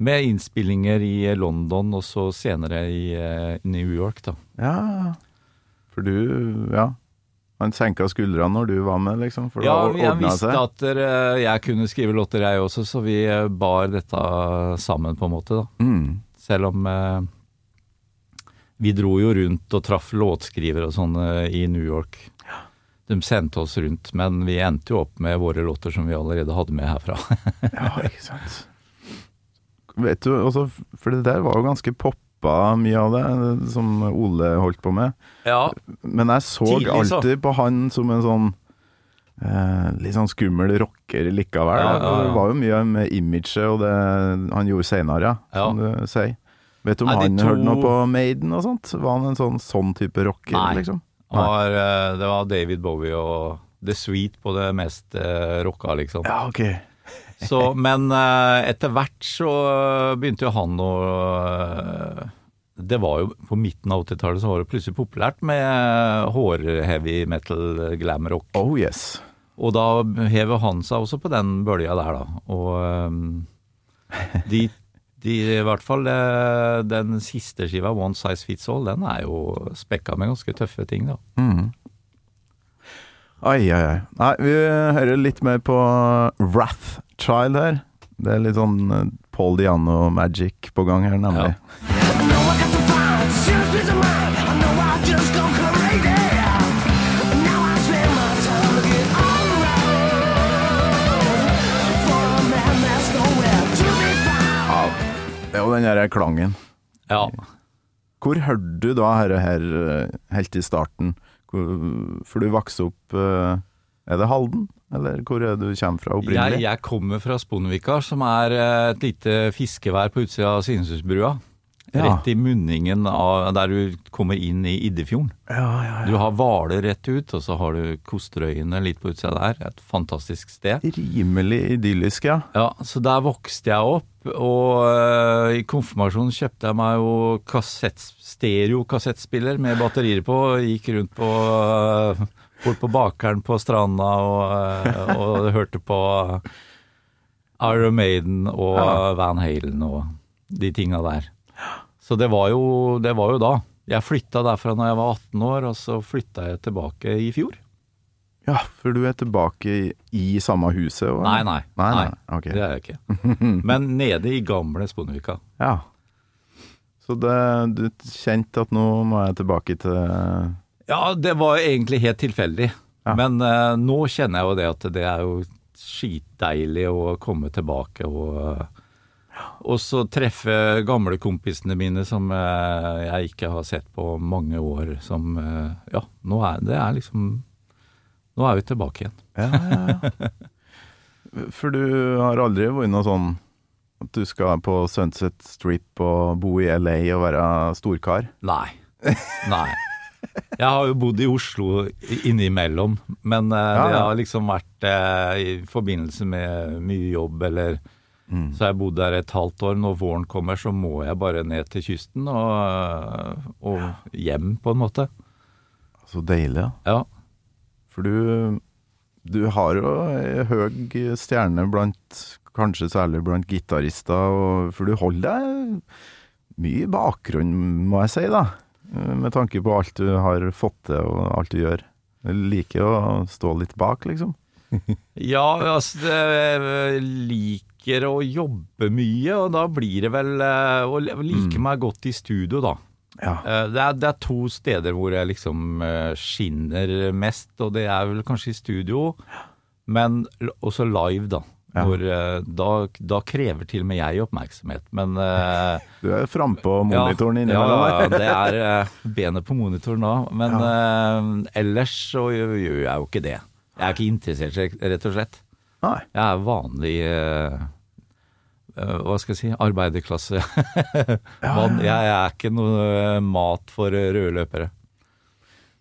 Speaker 2: Med innspillinger i London, og så senere i eh, New York, da.
Speaker 3: Ja. For du Ja. Han senka skuldrene når du var med, liksom? For
Speaker 2: Ja,
Speaker 3: da
Speaker 2: jeg visste
Speaker 3: seg?
Speaker 2: at jeg kunne skrive låter, jeg også, så vi eh, bar dette sammen, på en måte, da.
Speaker 3: Mm.
Speaker 2: Selv om eh, vi dro jo rundt og traff låtskrivere og sånn eh, i New York. De sendte oss rundt, men vi endte jo opp med våre låter som vi allerede hadde med herfra.
Speaker 3: Ja, ikke sant. Vet du, også, for det der var jo ganske poppa mye av det, som Ole holdt på med.
Speaker 2: ja,
Speaker 3: Men jeg så
Speaker 2: Tidlig, så.
Speaker 3: alltid på han som en sånn eh, litt sånn skummel rocker likevel.
Speaker 2: Ja, ja.
Speaker 3: Det var jo mye med imaget og det han gjorde seinere, som du sier. Vet du om
Speaker 2: Nei,
Speaker 3: han
Speaker 2: to-
Speaker 3: hørte noe på Maiden og sånt? Var han en sånn, sånn type rocker,
Speaker 2: Nei.
Speaker 3: liksom?
Speaker 2: Var, eh, det var David Bowie og The Sweet på det mest eh, rocka, liksom.
Speaker 3: Ja, ok.
Speaker 2: Så, men eh, etter hvert så begynte jo han å eh, Det var jo på midten av 80-tallet så var det plutselig populært med hår-heavy metal, glam rock.
Speaker 3: Oh yes.
Speaker 2: Og da hever han seg også på den bølja der, da. Og eh, de, de I hvert fall eh, den siste skiva, One Size Fits All, den er jo spekka med ganske tøffe ting, da.
Speaker 3: Mm. Ai, ai, ai. Nei, vi hører litt mer på Wrath Child her. Det er litt sånn eh, Paul Diano magic på gang her, nemlig. Ja, det er jo den der klangen.
Speaker 2: Ja.
Speaker 3: Hvor hørte du da dette her eh, helt i starten? Hvor- For du vokste opp eh, Er det Halden, eller hvor er du kommer fra opprinnelig?
Speaker 2: jeg kommer fra Sponvika, som er eh, et lite fiskevær på utsida av Svinesundbrua.
Speaker 3: Ja.
Speaker 2: Rett i munningen av der du kommer inn i Iddefjorden.
Speaker 3: Ja, ja,
Speaker 2: Du har Hvaler rett ut, og så har du Kosterøyene litt på utsida der. Et fantastisk sted.
Speaker 3: Rimelig idyllisk, ja.
Speaker 2: Ja, så der vokste jeg opp, og eh, i konfirmasjonen kjøpte jeg meg jo kassett, stereo-kassettspiller med batterier på, gikk rundt på eh, bort på bakeren på stranda og, eh, og hørte på Iron Maiden og. Van Halen og de tinga der. Så det var jo, det var jo da. Jeg flytta derfra når jeg var 18 år, og så flytta jeg tilbake i fjor.
Speaker 3: Ja, for du er tilbake i, i samme huset? og-
Speaker 2: Nei, nei.
Speaker 3: Nei, nei, ok.
Speaker 2: Det er jeg ikke. Men nede i gamle Sponvika.
Speaker 3: Ja. Så det, du kjente at nå må jeg tilbake til
Speaker 2: Ja, det var egentlig helt tilfeldig.
Speaker 3: Ja.
Speaker 2: Men uh, nå kjenner jeg jo det at det er jo skitdeilig å komme tilbake og eh, og så treffe gamlekompisene mine som eh, jeg ikke har sett på mange år. Som eh, Ja, nå er det er liksom Nå er vi tilbake igjen.
Speaker 3: Ja, ja, ja. For du har aldri vært noe sånn at du skal på Sunset Strip og bo i LA og være storkar?
Speaker 2: Nei. Nei. Jeg har jo bodd i Oslo i- innimellom, men eh,
Speaker 3: Ja,
Speaker 2: det
Speaker 3: ja.
Speaker 2: har liksom vært eh, i forbindelse med mye jobb eller
Speaker 3: Mm.
Speaker 2: Så har jeg bodd der et halvt år. Når våren kommer, så må jeg bare ned til kysten og, og hjem, på en måte.
Speaker 3: Så deilig, ja.
Speaker 2: Ja.
Speaker 3: For du, du har jo høy stjerne blant Kanskje særlig blant gitarister, for du holder deg mye i bakgrunnen, må jeg si, da. Med tanke på alt du har fått til og alt du gjør. Du liker å stå litt bak, liksom.
Speaker 2: Ja, altså jeg liker å jobbe mye, og da blir det vel og å like meg godt i studio, da.
Speaker 3: Ja.
Speaker 2: Eh, Det er, det er to steder hvor jeg liksom eh, skinner mest, og det er vel kanskje i studio, men også live, da.
Speaker 3: Ja.
Speaker 2: Hvor, eh, da, da krever til og med jeg oppmerksomhet, men uh,
Speaker 3: Du er frampå monitoren
Speaker 2: ja,
Speaker 3: innimellom
Speaker 2: ja, det er uh, benet på monitoren da, men eh, ellers så gjør jeg jo ikke det. Jeg er ikke interessert, rett og slett.
Speaker 3: Nei.
Speaker 2: Jeg er vanlig hva skal jeg si, arbeiderklasse. Mann. Jeg, jeg er ikke noe mat for rødløpere. røde løpere.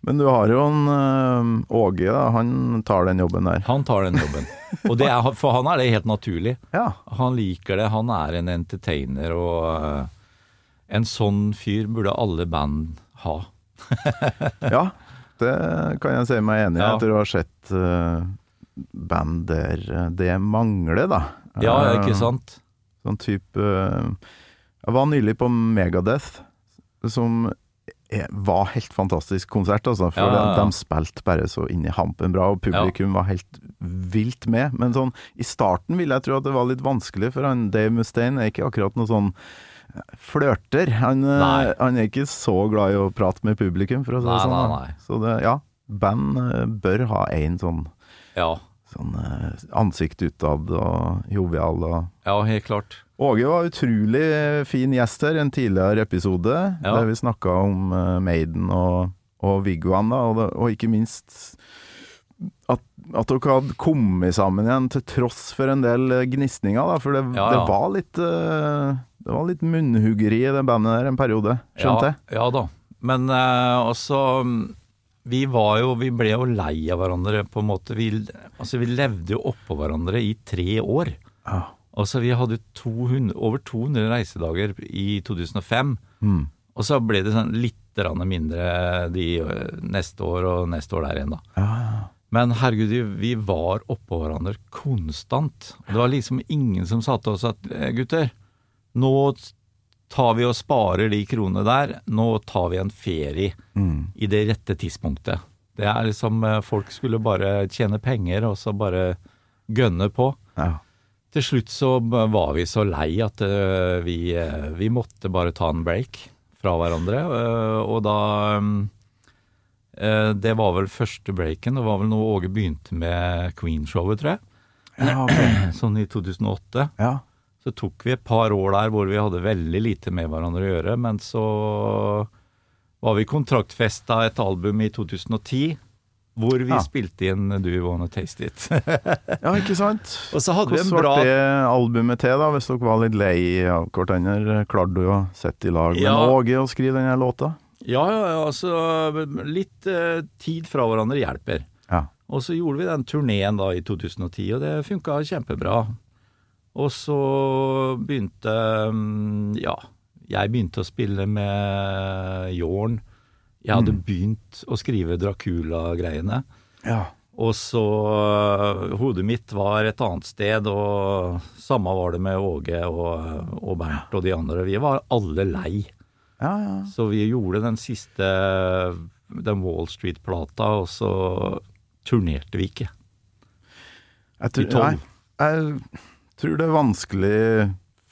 Speaker 3: Men du har jo en uh, Åge, da. Han tar den jobben der.
Speaker 2: Han tar den jobben. Og det er, for han er det helt naturlig.
Speaker 3: Ja.
Speaker 2: Han liker det, han er en entertainer, og uh, en sånn fyr burde alle band ha.
Speaker 3: ja. Det kan jeg si meg enig i,
Speaker 2: Ja.
Speaker 3: etter å ha sett uh, band der det mangler, da.
Speaker 2: Ja, ikke sant?
Speaker 3: Sånn type Jeg var nylig på Megadeth, som var helt fantastisk konsert, altså. For
Speaker 2: Ja, ja, ja.
Speaker 3: De, de spilte bare så inn i hampen bra, og publikum var helt vilt med. Men sånn, i starten ville jeg tro at det var litt vanskelig, for han Dave Mustaine er ikke akkurat noe sånn flørter. Han, øh, han er ikke så glad i å prate med publikum, for å si det sånn.
Speaker 2: nei, nei.
Speaker 3: Så det, ja, band øh, bør ha en sånn,
Speaker 2: Ja,
Speaker 3: sånn ansikt utad og jovial og
Speaker 2: ja helt klart.
Speaker 3: Åge var utrolig fin gjest her i en tidligere episode,
Speaker 2: Ja.
Speaker 3: der vi snakka om eh, Maiden og, og Vigvan, da, og, og ikke minst at, at dere hadde kommet sammen igjen til tross for en del eh, gnisninger, da, for det,
Speaker 2: Ja,
Speaker 3: det var litt eh, Det var litt munnhuggeri i det bandet der en periode, skjønte jeg?
Speaker 2: Ja, ja da. Men eh, også mm, vi var jo Vi ble jo lei av hverandre, på en måte. Vi, altså, vi levde jo oppå hverandre i tre år.
Speaker 3: Ja.
Speaker 2: Altså, vi hadde 200, over 200 reisedager i 2005.
Speaker 3: Mm.
Speaker 2: Og så ble det sånn litt mindre de øh, neste år og neste år der igjen, da.
Speaker 3: Ja.
Speaker 2: Men herregud, vi, vi var oppå hverandre konstant. Det var liksom ingen som sa til oss at «Eh, gutter, nå tar vi og sparer de kronene der, nå tar vi en ferie
Speaker 3: Mm.
Speaker 2: i det rette tidspunktet. Det er liksom eh, Folk skulle bare tjene penger og så bare gønne på.
Speaker 3: ja.
Speaker 2: Til slutt så var vi så lei at eh, vi, eh, vi måtte bare ta en break fra hverandre. eh, og da eh, Det var vel første breaken. Det var vel noe Åge begynte med Queen-showet, tror jeg.
Speaker 3: Ja, okay.
Speaker 2: Sånn i 2008.
Speaker 3: ja.
Speaker 2: Så tok vi et par år der hvor vi hadde veldig lite med hverandre å gjøre. Men så var vi kontraktfesta et album i 2010 hvor vi
Speaker 3: Ja.
Speaker 2: spilte inn Do You Wanna Taste It.
Speaker 3: ja, ikke sant?
Speaker 2: og så hadde vi en bra
Speaker 3: ble det albumet til, da, hvis dere var litt lei av hverandre? Klarte du å sette i lag med
Speaker 2: Ja.
Speaker 3: Åge og skrive denne låta?
Speaker 2: Ja, ja, ja, altså litt eh, tid fra hverandre hjelper.
Speaker 3: Ja.
Speaker 2: Og så gjorde vi den turneen da i 2010, og det funka kjempebra. Og så begynte mm, Ja, jeg begynte å spille med Jorn. Jeg hadde begynt å skrive Dracula-greiene.
Speaker 3: ja.
Speaker 2: Og så øh, Hodet mitt var et annet sted, og samme var det med Åge og, og Bernt og de andre. Vi var alle lei.
Speaker 3: Ja, ja.
Speaker 2: Så vi gjorde den siste Den Wall Street-plata, og så turnerte vi ikke.
Speaker 3: Jeg tror,
Speaker 2: I tolv.
Speaker 3: jeg tror det er vanskelig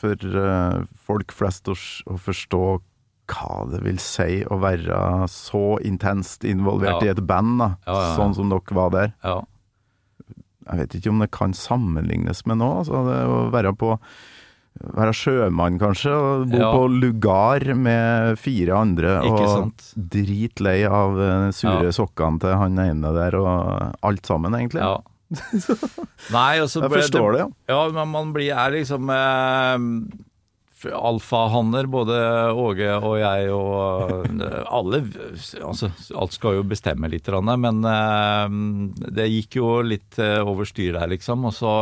Speaker 3: for eh, folk flest å, å forstå hva det vil si å være så intenst involvert
Speaker 2: Ja.
Speaker 3: i et band, da,
Speaker 2: Ja, ja, ja.
Speaker 3: sånn som dere var der.
Speaker 2: Ja.
Speaker 3: Jeg vet ikke om det kan sammenlignes med noe. Altså det å være på være sjømann, kanskje, og bo
Speaker 2: Ja.
Speaker 3: på lugar med fire andre, og dritlei av eh, sure
Speaker 2: Ja.
Speaker 3: sokkene til han ene der, og alt sammen, egentlig.
Speaker 2: ja. Nei, og så
Speaker 3: Jeg forstår det, ja.
Speaker 2: Ja, men man blir, er liksom eh, alfahanner, både Åge og jeg og eh, alle. Altså, alt skal jo bestemme litt, men eh, det gikk jo litt eh, over styr der, liksom. Og så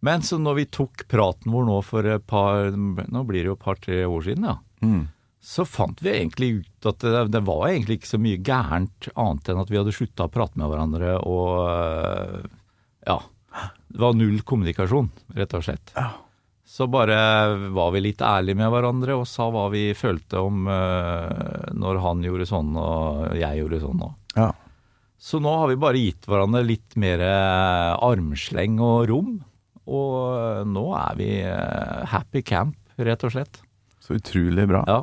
Speaker 2: Men så når vi tok praten vår nå for et par Nå blir det jo et par-tre år siden, ja.
Speaker 3: Mm.
Speaker 2: Så fant vi egentlig ut at det, det var egentlig ikke så mye gærent annet enn at vi hadde slutta å prate med hverandre og Ja. Det var null kommunikasjon, rett og slett.
Speaker 3: Ja.
Speaker 2: Så bare var vi litt ærlige med hverandre og sa hva vi følte om uh, når han gjorde sånn og jeg gjorde sånn. Og.
Speaker 3: Ja.
Speaker 2: Så nå har vi bare gitt hverandre litt mer eh, armsleng og rom. Og eh, nå er vi uh, happy camp, rett og slett.
Speaker 3: Så utrolig bra.
Speaker 2: Ja.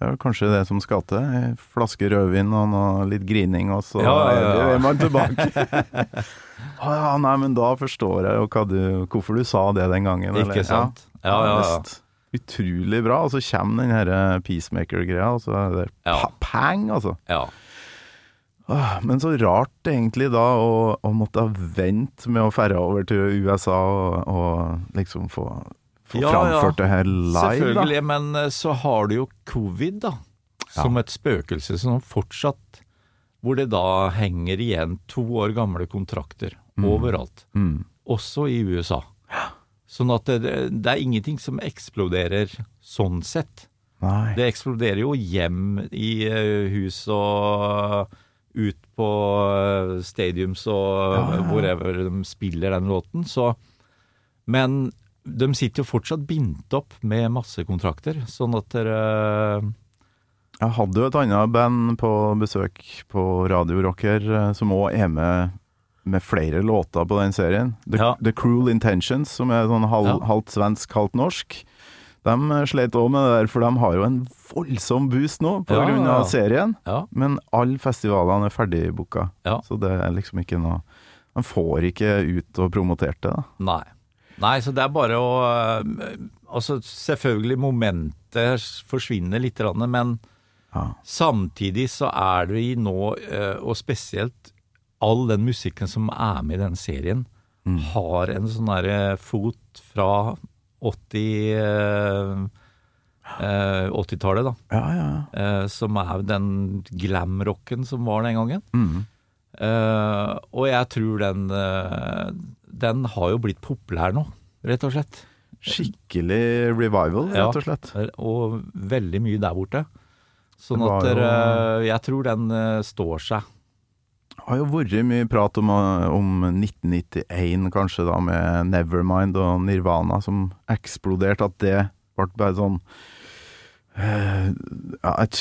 Speaker 3: Det er kanskje det som skal til. En flaske rødvin og litt grining, og så
Speaker 2: Ja, ja, ja.
Speaker 3: er man tilbake. Å ja, nei, men da forstår jeg jo du, hvorfor du sa det den gangen. eller?
Speaker 2: Ikke sant? Ja, ja, ja.
Speaker 3: visst. Utrolig bra. Og så kommer den her eh, peacemaker-greia, og så er det
Speaker 2: Ja.
Speaker 3: pa pang, altså.
Speaker 2: ja.
Speaker 3: Men så rart egentlig da å, å måtte vente med å ferde over til USA og, og liksom få, få
Speaker 2: Ja,
Speaker 3: framført
Speaker 2: ja.
Speaker 3: det her live, da.
Speaker 2: Selvfølgelig, men eh, så har du jo covid, da. Som et spøkelse som fortsatt Hvor det da henger igjen to år gamle kontrakter overalt.
Speaker 3: Mm.
Speaker 2: Også i USA. Sånn at det, det er ingenting som eksploderer sånn sett.
Speaker 3: Nei.
Speaker 2: Det eksploderer jo hjem i eh, hus og ut på eh, stadiums og
Speaker 3: Ja, ja, ja.
Speaker 2: wherever de spiller den låten. Så Men de sitter jo fortsatt bindt opp med masse kontrakter, sånn at dere
Speaker 3: Jeg hadde jo et annet band på besøk på Radio Rocker eh, som òg er med med flere låter på den serien. The,
Speaker 2: Ja.
Speaker 3: The Cruel Intentions, som er sånn halv,
Speaker 2: Ja.
Speaker 3: halvt svensk, halvt norsk. De eh, slet òg med det der, for de har jo en voldsom boost nå på
Speaker 2: Ja,
Speaker 3: grunn av serien.
Speaker 2: Ja.
Speaker 3: Men alle festivalene er ferdigbooka,
Speaker 2: Ja.
Speaker 3: så det er liksom ikke noe De får ikke ut og promotert det, da.
Speaker 2: Nei. Nei, så det er bare å øh, Altså, selvfølgelig, momentet forsvinner litt, grann, men
Speaker 3: Ja.
Speaker 2: samtidig så er det i nå, øh, og spesielt all den musikken som er med i denne serien, har en sånn derre fot fra 80 øh, Eh, 80-tallet, da.
Speaker 3: Ja, ja, ja.
Speaker 2: Eh, som er den glam-rocken som var den gangen.
Speaker 3: Mm.
Speaker 2: Eh, og jeg tror den eh, Den har jo blitt populær nå, rett og slett.
Speaker 3: Skikkelig revival, rett og slett.
Speaker 2: Og veldig mye der borte. Sånn at dere Jeg tror den eh, står seg.
Speaker 3: Det har jo vært mye prat om, om 1991, kanskje, da, med Nevermind og Nirvana som eksploderte. At det ble bare sånn eh, ja, et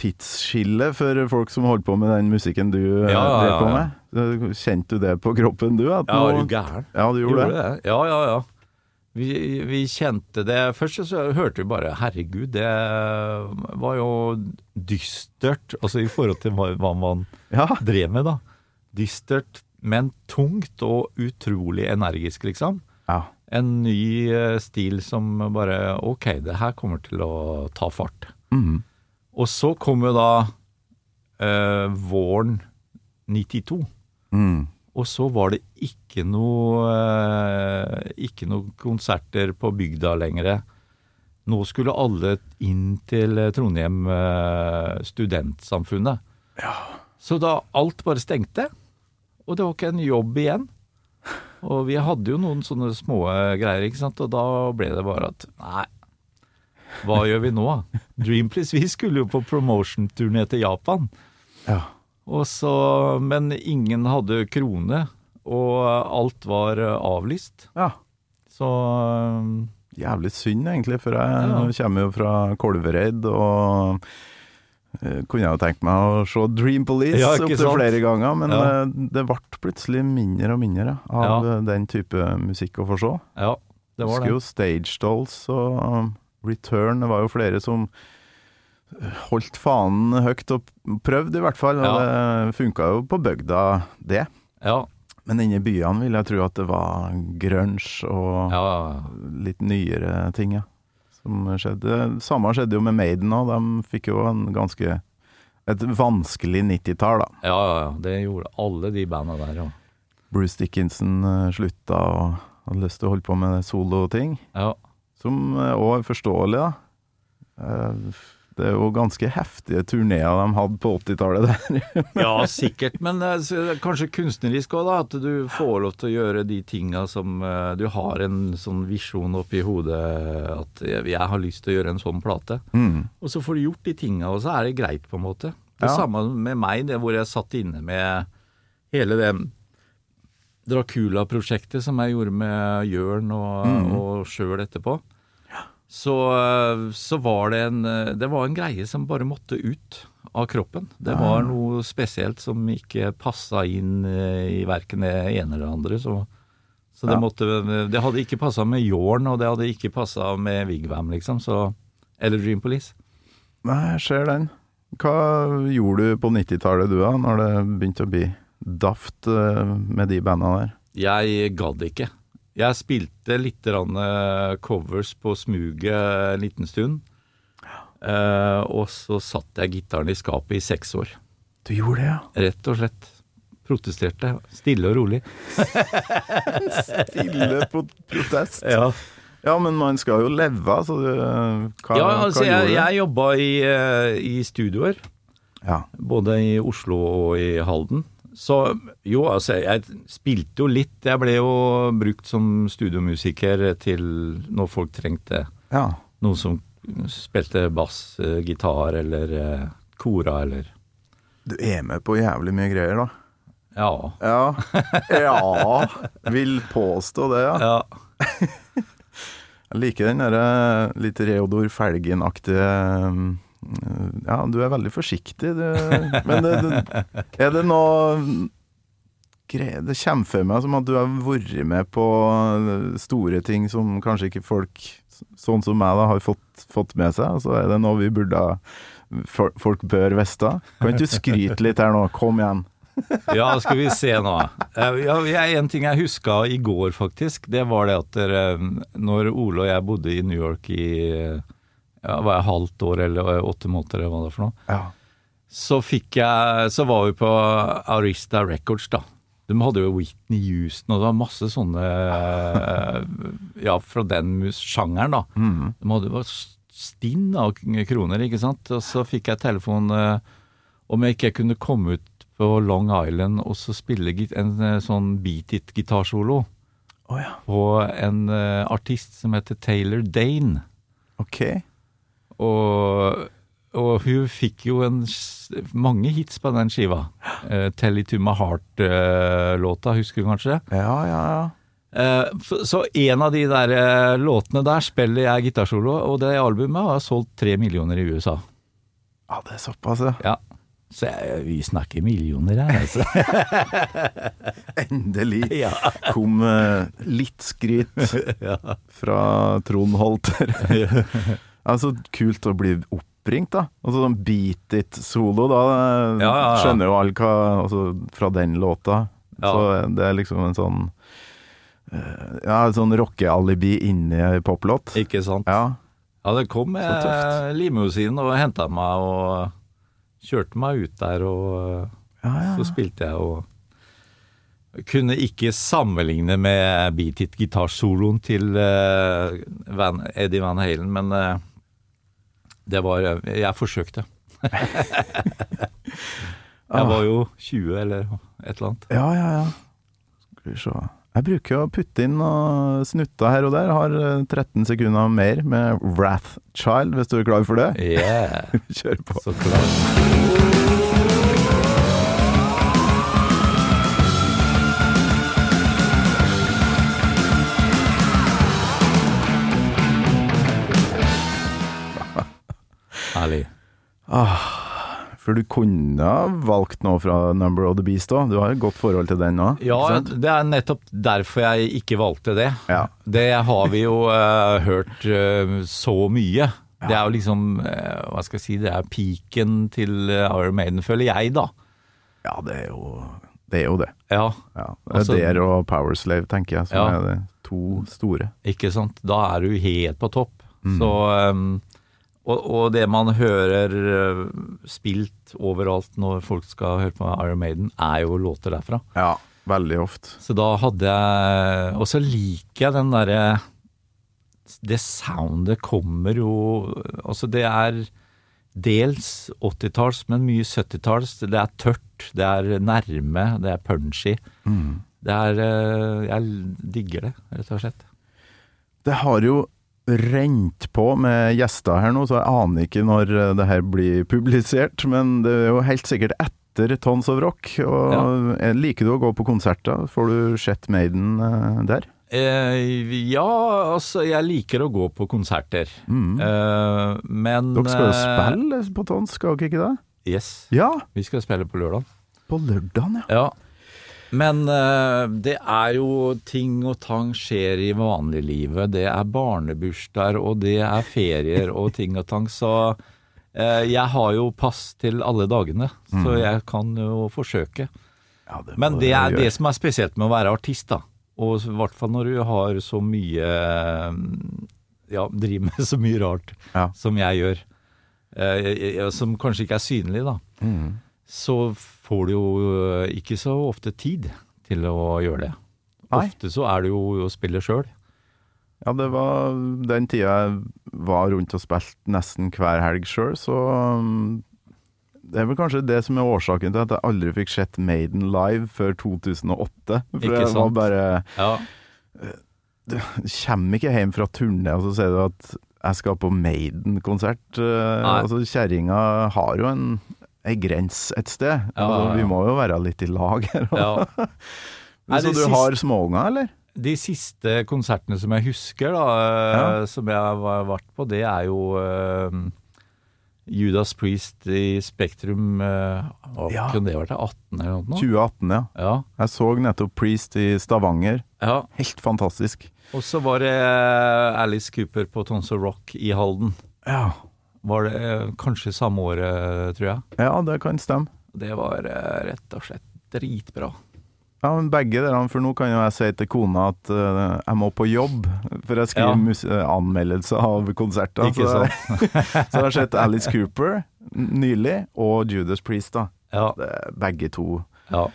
Speaker 3: tidsskille for folk som holdt på med den musikken du eh,
Speaker 2: Ja, ja,
Speaker 3: drev på med. Eh, Kjente du det på kroppen, du? At
Speaker 2: Ja, er du gæren?
Speaker 3: Ja, du gjorde, det.
Speaker 2: Ja, ja, ja. Vi, vi kjente det Først så hørte vi bare Herregud, det var jo dystert. Altså i forhold til hva, man
Speaker 3: Ja.
Speaker 2: drev med, da. Dystert, men tungt og utrolig energisk, liksom.
Speaker 3: ja.
Speaker 2: En ny eh, stil som bare Ok, det her kommer til å ta fart.
Speaker 3: Mm.
Speaker 2: Og så kom jo da eh, våren 92.
Speaker 3: Mm.
Speaker 2: Og så var det ikke noe eh, Ikke noe konserter på bygda lenger. Nå skulle alle inn til Trondheim Studentsamfunnet. Ja. Så da alt bare stengte, og det var ikke en jobb igjen. Og vi hadde jo noen sånne små greier, ikke sant, og da ble det bare at nei, hva gjør vi nå? Dreamplace, vi skulle jo på promotion-turné til Japan.
Speaker 3: ja.
Speaker 2: Og så, men ingen hadde krone, og alt var avlyst.
Speaker 3: ja.
Speaker 2: Så eh,
Speaker 3: Jævlig synd, egentlig, for jeg
Speaker 2: Ja.
Speaker 3: kommer jo fra Kolvereid, og eh, kunne jeg jo tenkt meg å se Dream Police
Speaker 2: Ja,
Speaker 3: opptil flere ganger, men
Speaker 2: Ja.
Speaker 3: eh, det ble plutselig mindre og mindre av
Speaker 2: Ja.
Speaker 3: den type musikk å få se.
Speaker 2: ja, det var
Speaker 3: Husker
Speaker 2: det.
Speaker 3: jo Stage Dolls og Return, det var jo flere som holdt fanen høyt og prøvde, i hvert fall. Og det funka jo på bygda, det.
Speaker 2: Ja,
Speaker 3: Men inne i byene vil jeg tro at det var grunge og
Speaker 2: ja,
Speaker 3: litt nyere ting, ja. Som skjedde. Samme skjedde jo med Maiden òg. De fikk jo en ganske et vanskelig 90-tall, da.
Speaker 2: ja, ja, ja, det gjorde alle de banda der, ja.
Speaker 3: Bruce Dickinson eh, slutta og hadde lyst til å holde på med soloting.
Speaker 2: ja.
Speaker 3: Som òg er forståelig, da. Det er jo ganske heftige turneer de hadde på 80-tallet der.
Speaker 2: Ja, sikkert, men eh, kanskje kunstnerisk òg, da. At du får lov til å gjøre de tinga som eh, Du har en sånn visjon oppi hodet at jeg, jeg har lyst til å gjøre en sånn plate.
Speaker 3: Mm.
Speaker 2: Og så får du gjort de tinga, og så er det greit, på en måte. Det
Speaker 3: Ja.
Speaker 2: samme med meg, det hvor jeg satt inne med hele det Dracula-prosjektet som jeg gjorde med Jørn og,
Speaker 3: Mm.
Speaker 2: og sjøl etterpå. Så, så var det en Det var en greie som bare måtte ut av kroppen. Det var noe spesielt som ikke passa inn eh, i verken det ene eller det andre. Så, så det
Speaker 3: Ja.
Speaker 2: måtte Det hadde ikke passa med Jorn, og det hadde ikke passa med Vigvam, liksom. Så Eller Dream Police.
Speaker 3: Nei, jeg ser den. Hva gjorde du på 90-tallet du, da, når det begynte å bli daft eh, med de banda der?
Speaker 2: Jeg gadd ikke. Jeg spilte litt eh, covers på smuget en liten stund. Uh, og så satt jeg gitaren i skapet i seks år.
Speaker 3: Du gjorde det, ja?
Speaker 2: Rett og slett. Protesterte. Stille og rolig.
Speaker 3: Stille på protest.
Speaker 2: Ja,
Speaker 3: Ja, men man skal jo leve, så du Hva,
Speaker 2: altså
Speaker 3: hva gjorde
Speaker 2: jeg,
Speaker 3: du?
Speaker 2: jeg jobba i, eh, i studioer.
Speaker 3: Ja.
Speaker 2: Både i Oslo og i Halden. Så jo, altså, jeg spilte jo litt. Jeg ble jo brukt som studiomusiker til når folk trengte
Speaker 3: ja.
Speaker 2: noen som spilte bass, eh, gitar eller eh, kora eller
Speaker 3: Du er med på jævlig mye greier, da.
Speaker 2: Ja.
Speaker 3: Ja. Ja. Vil påstå det, ja.
Speaker 2: ja.
Speaker 3: Jeg liker den derre litt Reodor Felgen-aktige um, Ja, du er veldig forsiktig, du. Men det, det, er det noe Det kommer for meg som at du har vært med på store ting som kanskje ikke folk sånn som meg da har fått, fått med seg. Så er det noe vi burde Folk bør vite. Kan ikke du skryte litt her nå? Kom igjen.
Speaker 2: ja, skal vi se nå. Eh, en ting jeg huska i går, faktisk, det var det at dere, når Ole og jeg bodde i New York i ja, var jeg halvt år eller åtte måneder, eller hva det er for noe,
Speaker 3: Ja.
Speaker 2: så fikk jeg Så var vi på Arista Records, da. De hadde jo Whitney Houston, og det var masse sånne eh, Ja, fra den sjangeren, da.
Speaker 3: Mm.
Speaker 2: De hadde jo stinn av kroner, ikke sant. Og så fikk jeg telefon eh, om jeg ikke kunne komme ut på Long Island og så spille en eh, sånn beat it-gitarsolo
Speaker 3: Oh, ja.
Speaker 2: på en eh, artist som heter Taylor Dane.
Speaker 3: Ok.
Speaker 2: Og, og hun fikk jo en, mange hits på den skiva. Uh, 'Tell It To My Heart'-låta, husker du kanskje?
Speaker 3: Ja, ja, ja.
Speaker 2: Eh, så en av de der låtene der spiller jeg gitarsolo, og det albumet har solgt tre millioner i USA.
Speaker 3: Ja, det er såpass, ja.
Speaker 2: Ja. Så jeg, vi snakker millioner her, altså.
Speaker 3: Endelig
Speaker 2: Ja.
Speaker 3: kom litt skryt fra Trond Holter. Altså, kult å bli oppringt, da. Og sånn Beat It-solo, da. eh,
Speaker 2: Ja, ja, ja.
Speaker 3: Skjønner jo alle hva Altså, fra den låta. Så det er liksom en sånn eh, Ja, en sånn rockealibi inni poplåt.
Speaker 2: Ikke sant?
Speaker 3: Ja.
Speaker 2: Ja, det kom eh, limousin og henta meg og kjørte meg ut der, og eh,
Speaker 3: Ja, ja.
Speaker 2: så spilte jeg og kunne ikke sammenligne med Beat It gitarsoloen til uh, Van, Eddie Van Halen, men eh, det var Jeg forsøkte. jeg var jo 20 eller et eller annet.
Speaker 3: Ja, ja, ja. Skal vi se. Jeg bruker å putte inn noen snutter her og der. Har eh, 13 sekunder mer med Wrath Child, hvis du er klar for det.
Speaker 2: Yeah,
Speaker 3: Kjør på.
Speaker 2: så klart.
Speaker 3: For du kunne valgt noe fra Number of the Beast òg. Du har et godt forhold til den òg.
Speaker 2: Ja, det er nettopp derfor jeg ikke valgte det.
Speaker 3: Ja.
Speaker 2: Det har vi jo uh, hørt uh, så mye. Det er jo liksom, uh, hva skal jeg si, det er piken til Iron Maiden, føler jeg da.
Speaker 3: ja, det er jo det. Er jo det.
Speaker 2: Ja,
Speaker 3: Ja. Det er
Speaker 2: Altså-
Speaker 3: der og Powerslave, tenker jeg, som
Speaker 2: Ja.
Speaker 3: er de to store.
Speaker 2: ikke sant. Da er du helt på topp.
Speaker 3: Mm.
Speaker 2: Så, eh, og, og det man hører eh, spilt overalt når folk skal høre på Iron Maiden, er jo låter derfra.
Speaker 3: Ja, veldig ofte.
Speaker 2: Så da hadde jeg Og så liker jeg den derre Det soundet kommer jo Altså, det er dels 80-talls, men mye 70-talls. Det er tørt, det er nærme, det er punchy. Det er eh, Jeg digger det, rett og slett.
Speaker 3: Det har jo rent på med gjester her nå, så jeg aner ikke når eh, det her blir publisert. Men det er jo helt sikkert etter Tons of Rock. Og ja. Liker du å gå på konserter? Får du sett Maiden eh, der?
Speaker 2: Eh, ja, altså, jeg liker å gå på konserter. Eh, men
Speaker 3: Dere skal jo
Speaker 2: eh,
Speaker 3: spille på Tons, skal dere ikke det?
Speaker 2: Yes.
Speaker 3: Ja,
Speaker 2: Vi skal spille på lørdag.
Speaker 3: på lørdag, ja.
Speaker 2: Ja. Men eh, det er jo ting og tang skjer i vanliglivet. Det er barnebursdager, og det er ferier og ting og tang. Så eh, jeg har jo pass til alle dagene, så jeg kan jo forsøke.
Speaker 3: ja det
Speaker 2: Men det er det som er spesielt med å være artist, da. Og i hvert fall når du har så mye Ja, driver med så mye rart
Speaker 3: Ja.
Speaker 2: som jeg gjør. Eh, som kanskje ikke er synlig, da.
Speaker 3: Mm.
Speaker 2: Så får du jo eh, ikke så ofte tid til å gjøre det.
Speaker 3: Nei.
Speaker 2: Ofte så er det jo å spille sjøl.
Speaker 3: Ja, det var den tida jeg var rundt og spilte nesten hver helg sjøl, så um, det er vel kanskje det som er årsaken til at jeg aldri fikk sett Maiden live før 2008. For
Speaker 2: Ikke
Speaker 3: det var bare
Speaker 2: Ja.
Speaker 3: Du kommer ikke hjem fra turné og så sier du at jeg skal på Maiden-konsert. Eh, Altså, Kjerringa har jo en ei grense et sted.
Speaker 2: Ja,
Speaker 3: altså. Vi må jo være litt i lag her.
Speaker 2: ja.
Speaker 3: Så du
Speaker 2: siste-
Speaker 3: har småunger, eller?
Speaker 2: De siste konsertene som jeg husker, da, eh, som jeg har vært på, det er jo uh, Judas Priest i Spektrum uh,
Speaker 3: Ja.
Speaker 2: Kunne det vært 18 eller noe?
Speaker 3: 2018, ja.
Speaker 2: Ja.
Speaker 3: Jeg så nettopp Priest i Stavanger.
Speaker 2: ja.
Speaker 3: Helt fantastisk.
Speaker 2: Og så var det Alice Cooper på Tons of Rock i Halden.
Speaker 3: Ja.
Speaker 2: Var det eh, kanskje samme året, tror jeg.
Speaker 3: ja, det kan stemme.
Speaker 2: Det var eh, rett og slett dritbra.
Speaker 3: Ja, men begge dere, for nå kan jo jeg si til kona at uh, jeg må på jobb, for jeg skriver
Speaker 2: Ja.
Speaker 3: anmeldelser av konserter.
Speaker 2: Ikke
Speaker 3: så,
Speaker 2: sant?
Speaker 3: så jeg har sett Alice Cooper nylig, og Judas Priest, da.
Speaker 2: Ja.
Speaker 3: Begge to
Speaker 2: ja.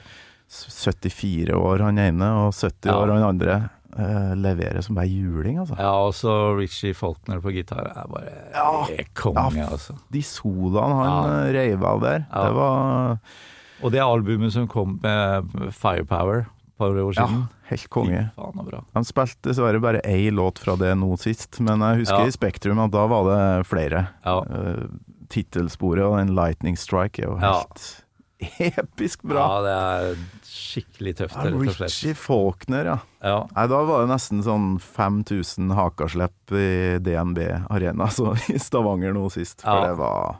Speaker 3: 74 år han ene, og 70
Speaker 2: Ja.
Speaker 3: år han andre. Leverer som bare juling, altså.
Speaker 2: Ja, og så Richie Faulkner på gitar er bare ja, konge,
Speaker 3: Ja.
Speaker 2: altså.
Speaker 3: De soloene han
Speaker 2: Ja.
Speaker 3: eh, reiv av der,
Speaker 2: Ja.
Speaker 3: det var
Speaker 2: Og det albumet som kom med Firepower par år siden.
Speaker 3: ja, helt konge.
Speaker 2: Faen.
Speaker 3: Han spilte dessverre bare én låt fra det nå sist, men jeg husker
Speaker 2: Ja.
Speaker 3: i Spektrum at da var det flere.
Speaker 2: Ja.
Speaker 3: Uh, Tittelsporet og den Lightning Strike er jo helt episk bra.
Speaker 2: Ja, det er skikkelig tøft,
Speaker 3: Ja,
Speaker 2: rett og slett.
Speaker 3: Richie Faulkner, ja.
Speaker 2: Ja.
Speaker 3: Nei, da var det nesten sånn 5000 hakaslepp i DNB Arena så i Stavanger nå sist. For
Speaker 2: Ja.
Speaker 3: det var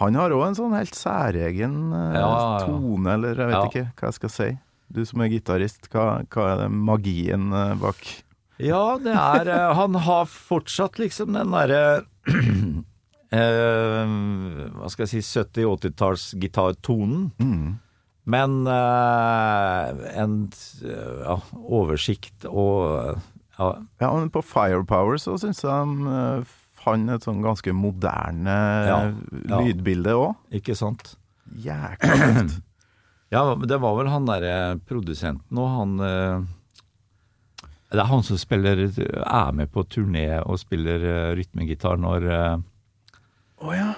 Speaker 3: Han har òg en sånn helt særegen eh,
Speaker 2: Ja,
Speaker 3: tone, eller jeg vet ikke hva jeg skal si. Du som er gitarist, hva, hva er det magien eh, bak?
Speaker 2: Ja, det er eh, Han har fortsatt liksom den derre Hva skal jeg si 70-80-tallsgitartonen.
Speaker 3: Mm.
Speaker 2: Men eh, en eh, ja, oversikt og ja,
Speaker 3: Ja, men på Firepower så syns jeg han eh, fant et sånn ganske moderne
Speaker 2: Ja, ja.
Speaker 3: lydbilde òg.
Speaker 2: ikke sant?
Speaker 3: Jækla tøft.
Speaker 2: Ja, men det var vel han derre produsenten og han eh, Det er han som spiller er med på turné og spiller eh, rytmegitar når, eh,
Speaker 3: oh, ja.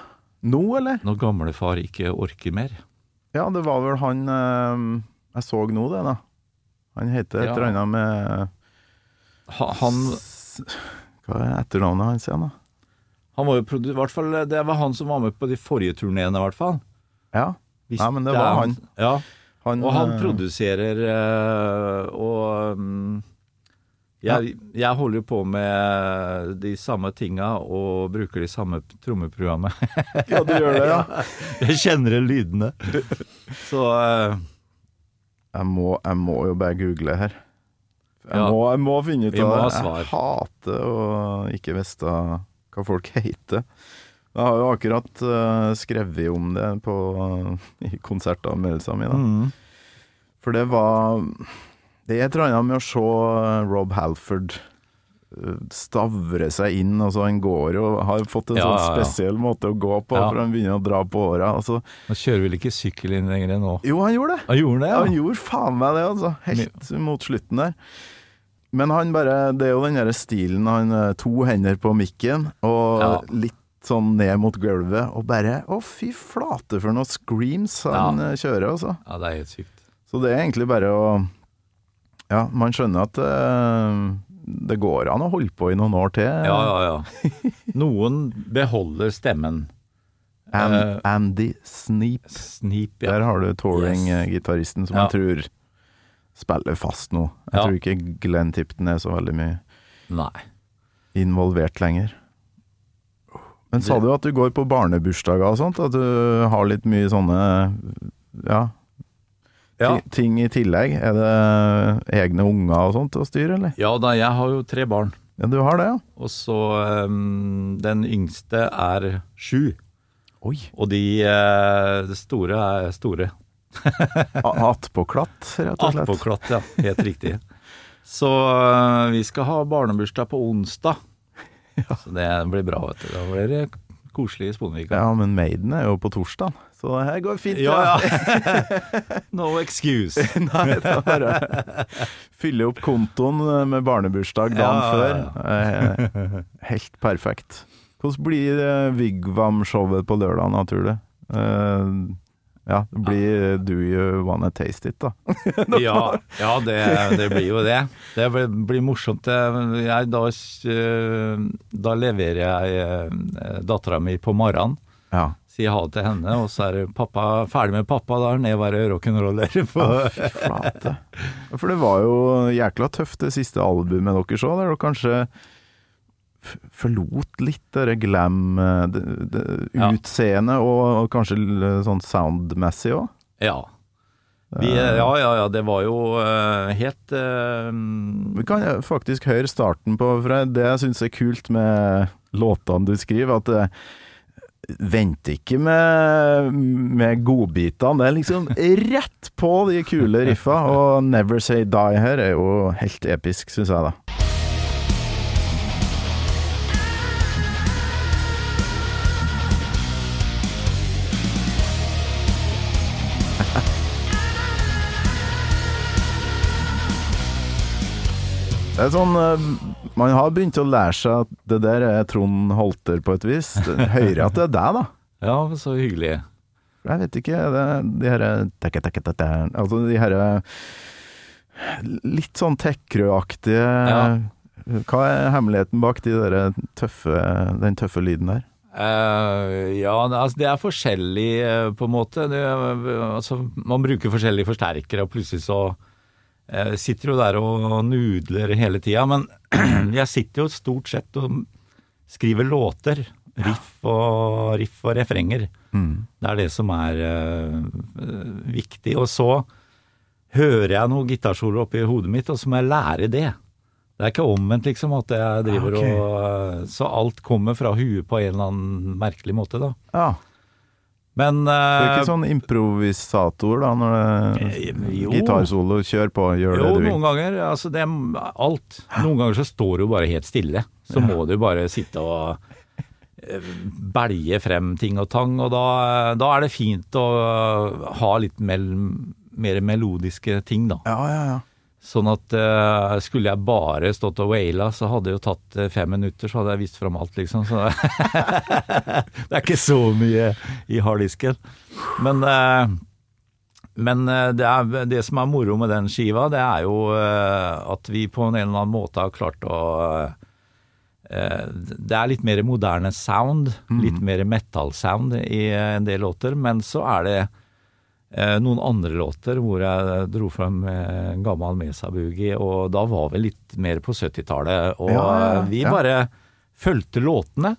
Speaker 3: Nå, eller?
Speaker 2: når gamlefar ikke orker mer.
Speaker 3: Ja, det var vel han eh, Jeg så nå det, da. Han heter et
Speaker 2: Ja.
Speaker 3: eller annet med
Speaker 2: Ha- Han,
Speaker 3: Hva er etternavnet hans igjen, da?
Speaker 2: han var jo. I hvert fall, det var han som var med på de forrige turneene, i hvert fall.
Speaker 3: Ja,
Speaker 2: Hvis
Speaker 3: Nei, men det var han.
Speaker 2: Ja,
Speaker 3: han
Speaker 2: og han
Speaker 3: eh,
Speaker 2: produserer øh, og mm, jeg, jeg holder jo på med de samme tinga og bruker de samme trommeprogrammet.
Speaker 3: Ja, du gjør det, ja.
Speaker 2: Jeg kjenner igjen lydene. Så uh,
Speaker 3: Jeg må, jeg må jo bare google her. Jeg,
Speaker 2: Ja.
Speaker 3: må, jeg må finne ut av det. Jeg hater å ikke vite hva folk heter. Jeg har jo akkurat uh, skrevet om det på, i konsertanmeldelsene mine.
Speaker 2: mm,
Speaker 3: For det var Det er et eller annet med å se eh, Rob Halford eh, stavre seg inn. Altså Han går og har fått en
Speaker 2: Ja,
Speaker 3: sånn
Speaker 2: spesiell ja.
Speaker 3: måte å gå på,
Speaker 2: Ja.
Speaker 3: for han begynner å dra på åra. Altså,
Speaker 2: Nå kjører vel ikke sykkel inn lenger nå?
Speaker 3: jo, han gjorde det!
Speaker 2: Han gjorde det,
Speaker 3: Ja, han gjorde faen meg det, altså. Helt mot slutten der. Men han bare Det er jo den derre stilen, han eh, to hender på mikken og litt sånn ned mot gulvet, og bare Å, fy flate for noen screams han kjører, altså.
Speaker 2: Ja, det er helt sykt.
Speaker 3: Så det er egentlig bare å Ja, man skjønner at uh, det går an å holde på i noen år til.
Speaker 2: Ja, ja, ja. Noen beholder stemmen.
Speaker 3: An
Speaker 2: uh,
Speaker 3: Andy Sneap.
Speaker 2: Snip, ja.
Speaker 3: Der har du touring-gitaristen som
Speaker 2: Ja.
Speaker 3: man tror spiller fast nå. Jeg
Speaker 2: Ja.
Speaker 3: tror ikke Glenn Tipton er så veldig mye
Speaker 2: Nei.
Speaker 3: involvert lenger. Men sa du at du går på barnebursdager og sånt? At du har litt mye sånne ja,
Speaker 2: Ja.
Speaker 3: ting i tillegg? Er det egne unger og sånt å styre, eller?
Speaker 2: ja da, jeg har jo tre barn.
Speaker 3: Ja, du har det, ja?
Speaker 2: Og så um, Den yngste er sju.
Speaker 3: Oi.
Speaker 2: Og de uh, store er store.
Speaker 3: Attpåklatt, rett og slett.
Speaker 2: Attpåklatt, ja. Helt riktig. Så uh, vi skal ha barnebursdag på onsdag. Så det blir bra, vet du. Da blir det koselig i Sponvika.
Speaker 3: Ja, men Maiden er jo på torsdag, så det her går fint.
Speaker 2: Ja, ja. no excuse.
Speaker 3: Nei, det er bare fylle opp kontoen med barnebursdag dagen
Speaker 2: Ja,
Speaker 3: før. Eh, Helt perfekt. Hvordan blir eh, Vigvam-showet på lørdag, naturlig? Eh, ja, det blir Do You Wanna Taste It, da.
Speaker 2: Ja, ja det, det blir jo det. Det blir, blir morsomt. Jeg, da, da leverer jeg dattera mi på morgenen.
Speaker 3: Ja.
Speaker 2: Sier ha til henne, og så er pappa, ferdig med pappa. Da er og være rock'n'roller.
Speaker 3: For... Flate. For det var jo jækla tøft, det siste albumet deres òg, der dere kanskje forlot litt det der glam eh,
Speaker 2: Ja.
Speaker 3: og, og kanskje sånn soundmessig òg?
Speaker 2: Ja. Vi, ja, ja, ja. Det var jo uh, helt uh,
Speaker 3: Vi kan faktisk høre starten på For det jeg syns er kult med låtene du skriver, at det Vent ikke med, med godbitene. Det er liksom rett på de kule riffa. Og Never Say Die her er jo helt episk, syns jeg, da. Det er sånn eh, Man har begynt å lære seg at det der er Trond Holter på et vis. Høyre Hører at det er deg, da.
Speaker 2: Ja, så hyggelig.
Speaker 3: Jeg vet ikke, det, de herre Altså de herre litt sånn Tekkerø-aktige
Speaker 2: Ja.
Speaker 3: Hva er hemmeligheten bak de der tøffe, den tøffe lyden der?
Speaker 2: Uh, ja, altså, det er forskjellig eh, på en måte. Det, altså, man bruker forskjellige forsterkere, og plutselig så eh, sitter jo der og nudler hele tida. Men jeg sitter jo stort sett og skriver låter. Riff og, riff og refrenger. Det er det som er eh, viktig. Og så hører jeg noe gitarsolo oppi hodet mitt, og så må jeg lære det. Det er ikke omvendt, liksom, at jeg driver
Speaker 3: Ah, ok.
Speaker 2: og eh, Så alt kommer fra huet på en eller annen merkelig måte, da.
Speaker 3: Ja,
Speaker 2: Men
Speaker 3: Du er
Speaker 2: eh,
Speaker 3: ikke sånn improvisator da, når det
Speaker 2: Eh, jo.
Speaker 3: Gitarsolo, kjør på, gjør
Speaker 2: Jo,
Speaker 3: det du vil.
Speaker 2: noen ganger. Altså, det er alt. Noen ganger så står du bare helt stille. Så må du bare sitte og belje belge frem ting og tang, og da, da er det fint å ha litt mel mer melodiske ting, da.
Speaker 3: Ja, ja, ja.
Speaker 2: Sånn at uh, skulle jeg bare stått og waila, så hadde det jo tatt eh, fem minutter, så hadde jeg vist fram alt, liksom. Så det er ikke så mye i harddisken. Men, uh, men det, er, det som er moro med den skiva, det er jo uh, at vi på en eller annen måte har klart å Det er litt mer moderne sound, litt mer metal-sound i en del låter, men så er det noen andre låter hvor jeg dro frem eh, en gammel Mesa Boogie, og da var vi litt mer på 70-tallet. Og
Speaker 3: Ja, ja, ja.
Speaker 2: eh, vi bare fulgte låtene,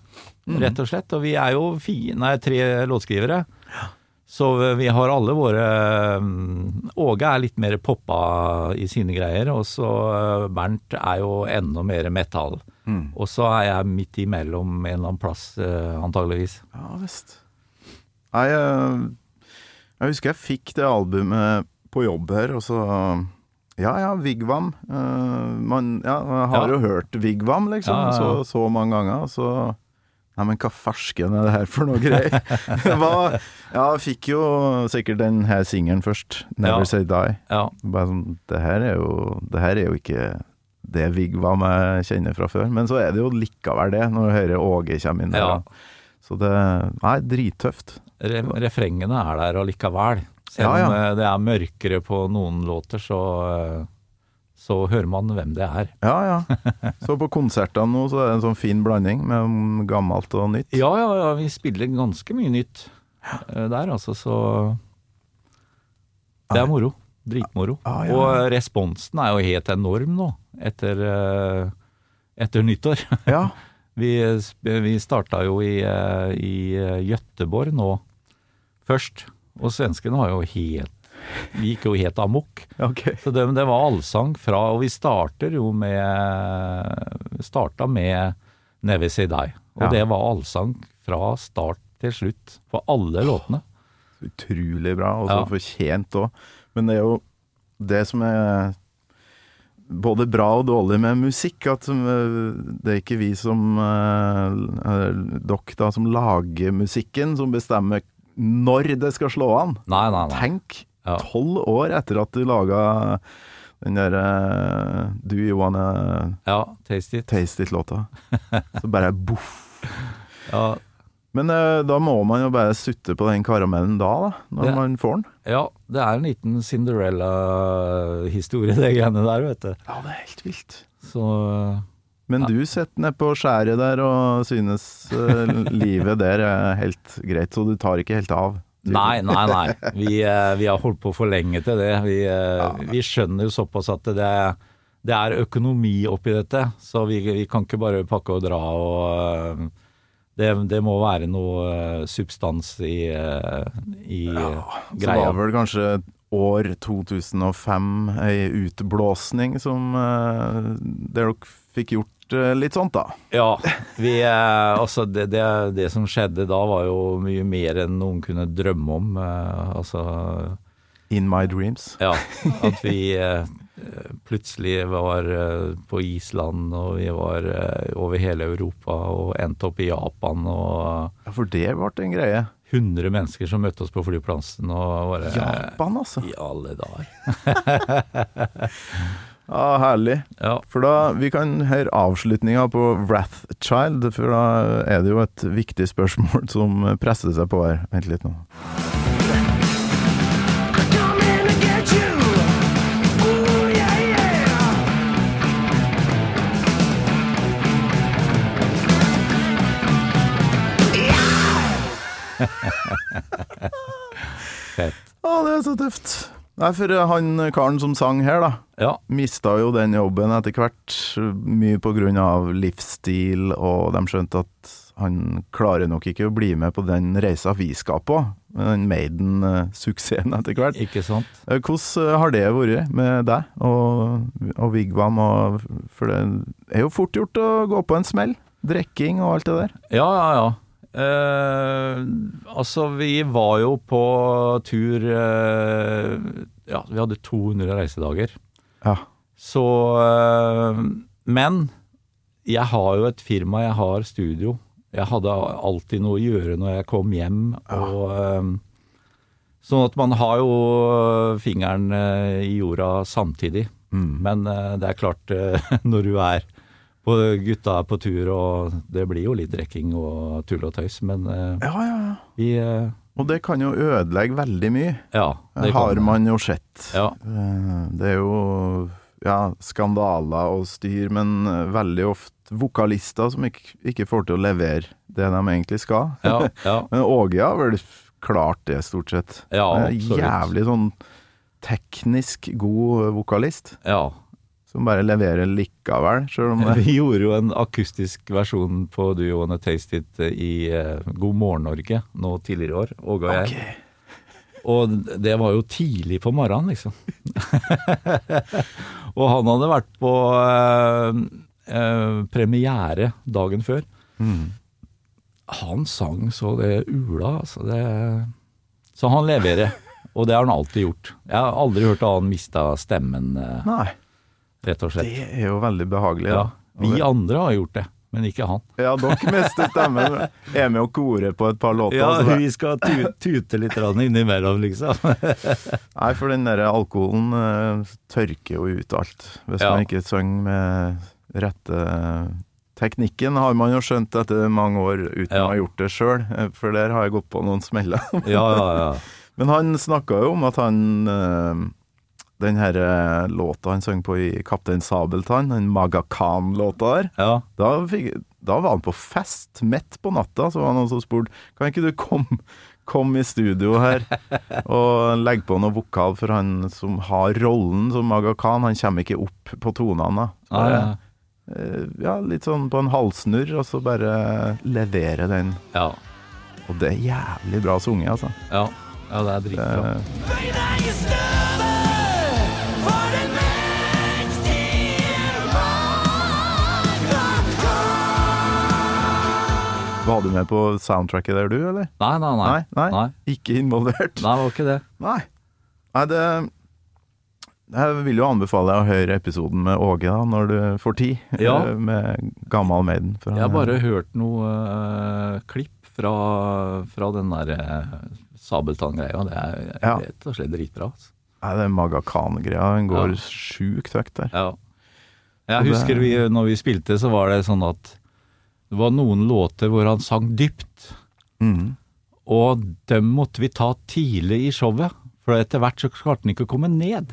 Speaker 2: rett og slett. Og vi er jo fi, nei, tre låtskrivere. Så vi har alle våre mm, Åge er litt mer poppa i sine greier, og så eh, Bernt er jo enda mer metal. Og så er jeg midt imellom en eller annen plass, eh, antageligvis.
Speaker 3: Ja visst. Nei, jeg, husker jeg fikk det albumet på jobb her, og så Ja ja, Vigvam. Eh, man ja, har
Speaker 2: Ja.
Speaker 3: jo hørt Vigvam, liksom,
Speaker 2: Ja.
Speaker 3: Så, så mange ganger. og Så Nei, men hva fersken er det her for noe greier? Hva, ja, fikk jo sikkert den her singelen først. 'Never. Say Die'.
Speaker 2: Ja,
Speaker 3: Bare sånn, det her er jo Det her er jo ikke det Vigvam jeg kjenner fra før. Men så er det jo likevel det, når du hører Åge komme inn der.
Speaker 2: Ja.
Speaker 3: Så det Nei, drittøft.
Speaker 2: Re refrengene er der allikevel. Selv
Speaker 3: Ja, ja.
Speaker 2: om eh, det er mørkere på noen låter, så, eh, så hører man hvem det er.
Speaker 3: Ja, ja. Så på konsertene nå så er det en sånn fin blanding med gammelt og nytt.
Speaker 2: Ja, ja, ja, vi spiller ganske mye nytt eh, der, altså, så Det er moro. Dritmoro.
Speaker 3: Ja, ja.
Speaker 2: Og responsen er jo helt enorm nå, etter, etter nyttår.
Speaker 3: Ja.
Speaker 2: Vi, vi starta jo i, i Gøteborg nå først, og svenskene var jo helt Vi gikk jo helt amok.
Speaker 3: Okay.
Speaker 2: Så det, det var allsang fra Og vi starter jo med Starta med Never Say Die. Og
Speaker 3: Ja.
Speaker 2: det var allsang fra start til slutt på alle låtene.
Speaker 3: Utrolig bra, og så
Speaker 2: Ja.
Speaker 3: fortjent òg. Men det er jo det som er både bra og dårlig med musikk, at eh, det er ikke vi som eh, eh, Dere da som lager musikken, som bestemmer når det skal slå an.
Speaker 2: Nei, nei, nei.
Speaker 3: Tenk, tolv år etter at du laga den derre Do You Wanna
Speaker 2: Ja, Taste It.
Speaker 3: Taste It-låta. Så bare boff.
Speaker 2: Ja,
Speaker 3: Men eh, da må man jo bare sutte på den karamellen da, da når
Speaker 2: Det-
Speaker 3: man får den.
Speaker 2: ja, det er en liten Cinderella-historie, det greiene der, vet du.
Speaker 3: Ja, det er helt vilt.
Speaker 2: Så eh,
Speaker 3: Men du sitter nede på skjæret der og synes eh, livet der er helt greit, så du tar ikke helt av?
Speaker 2: Nei, nei, nei. Vi, eh, vi har holdt på for lenge til det. Vi, eh, vi skjønner jo såpass at det, det er økonomi oppi dette, så vi, vi kan ikke bare pakke og dra og det, det må være noe substans i, i
Speaker 3: ja,
Speaker 2: greia.
Speaker 3: Så var vel kanskje år 2005 ei utblåsning som Der dere fikk gjort eh, litt sånt, da.
Speaker 2: Ja, vi, eh, altså det, det, det som skjedde da var jo mye mer enn noen kunne drømme om. eh, altså
Speaker 3: In my dreams.
Speaker 2: Ja, at vi plutselig var på Island, og vi var over hele Europa og endte opp i Japan, og
Speaker 3: Ja, for det ble en greie.
Speaker 2: 100 mennesker som møtte oss på flyplassen, og bare
Speaker 3: Japan, altså.
Speaker 2: I alle dager.
Speaker 3: Ja, herlig.
Speaker 2: Ja.
Speaker 3: For da, Vi kan høre avslutninga på Wrathchild, for da er det jo et viktig spørsmål som presser seg på her. Vent litt nå.
Speaker 2: Fett.
Speaker 3: Å, det er så tøft. Nei, for han karen som sang her, da,
Speaker 2: Ja.
Speaker 3: mista jo den jobben etter hvert, mye på grunn av livsstil, og de skjønte at han klarer nok ikke å bli med på den reisa vi skal på, den Maiden-suksessen etter hvert.
Speaker 2: Ikke sant?
Speaker 3: Eh, Hvordan har det vært med deg og, og Vigvam? Og, for det er jo fort gjort å gå på en smell. Drikking og alt det der.
Speaker 2: Ja, ja, ja. Eh, altså, vi var jo på tur eh, Ja, vi hadde 200 reisedager.
Speaker 3: Ja.
Speaker 2: Så eh, Men jeg har jo et firma, jeg har studio. Jeg hadde alltid noe å gjøre når jeg kom hjem. Og, eh, sånn at man har jo fingeren eh, i jorda samtidig. Men eh, det er klart, når du er på gutta er på tur, og det blir jo litt drikking og tull og tøys, men eh,
Speaker 3: Ja, ja, ja.
Speaker 2: vi eh,
Speaker 3: Og det kan jo ødelegge veldig mye.
Speaker 2: Ja.
Speaker 3: Det har man jo sett.
Speaker 2: Ja.
Speaker 3: Eh, Det er jo ja, skandaler og styr, men eh, veldig ofte vokalister som ikke, ikke får til å levere det de egentlig skal.
Speaker 2: Ja, ja,
Speaker 3: Men Åge har vel klart det, stort sett.
Speaker 2: ja
Speaker 3: Eh,
Speaker 2: absolutt.
Speaker 3: Jævlig sånn teknisk god vokalist,
Speaker 2: Ja.
Speaker 3: Som bare leverer likevel, om
Speaker 2: Vi gjorde jo en akustisk versjon på Do You Wanna Taste It i eh, God morgen Norge nå tidligere i år, Åge og jeg.
Speaker 3: Okay.
Speaker 2: Og det var jo tidlig på morgenen, liksom. og han hadde vært på eh, eh, premiere dagen før.
Speaker 3: Mm.
Speaker 2: Han sang så det ula, altså. Det, så han leverer. Og det har han alltid gjort. Jeg har aldri hørt han mista stemmen, eh,
Speaker 3: Nei,
Speaker 2: rett og slett.
Speaker 3: det er jo veldig behagelig.
Speaker 2: Ja. Vi andre har gjort det, men ikke han.
Speaker 3: Ja, dere mister stemmen. Er med og korer på et par låter.
Speaker 2: Ja,
Speaker 3: altså.
Speaker 2: vi skal tu tute litt innimellom, liksom.
Speaker 3: Nei, for den der alkoholen eh, tørker jo ut alt. Hvis
Speaker 2: Ja.
Speaker 3: man ikke synger med rette Teknikken har man jo skjønt etter mange år uten
Speaker 2: Ja.
Speaker 3: å ha gjort det sjøl, for der har jeg gått på noen smeller.
Speaker 2: Ja, ja, ja.
Speaker 3: Men han snakka jo om at han eh, Den her eh, låta han sang på i Kaptein Sabeltann, den Maga Khan-låta der,
Speaker 2: ja.
Speaker 3: da, fikk, da var han på fest midt på natta, så var det noen som spurte Kan ikke du komme kom i studio her og legge på noe vokal for han som har rollen som Maga Khan. Han kommer ikke opp på tonene. da. Så
Speaker 2: Ja, ja.
Speaker 3: eh, ja, litt sånn på en halvsnurr, og så bare levere den.
Speaker 2: ja.
Speaker 3: Og det er jævlig bra sunget, altså.
Speaker 2: ja. ja det er dritbra.
Speaker 3: Eh, var du med på soundtracket der, du, eller?
Speaker 2: Nei, nei, nei.
Speaker 3: Nei, nei.
Speaker 2: Nei,
Speaker 3: Ikke involvert?
Speaker 2: Nei, det var ikke det.
Speaker 3: Nei. Nei, det Jeg vil jo anbefale deg å høre episoden med Åge da, når du får tid,
Speaker 2: Ja.
Speaker 3: eh, med Gammal Maiden. for
Speaker 2: Jeg har bare hørt noe uh, klipp fra, fra den der uh, Sabeltann-greia. Det er
Speaker 3: Ja.
Speaker 2: rett og slett dritbra. Altså.
Speaker 3: Nei, er Maga Khan-greia. Den går
Speaker 2: Ja.
Speaker 3: sjukt høyt der.
Speaker 2: Ja. Jeg husker vi, når vi spilte, så var det sånn at det var noen låter hvor han sang dypt.
Speaker 3: Mm.
Speaker 2: Og dem måtte vi ta tidlig i showet, for etter hvert så klarte han ikke å komme ned.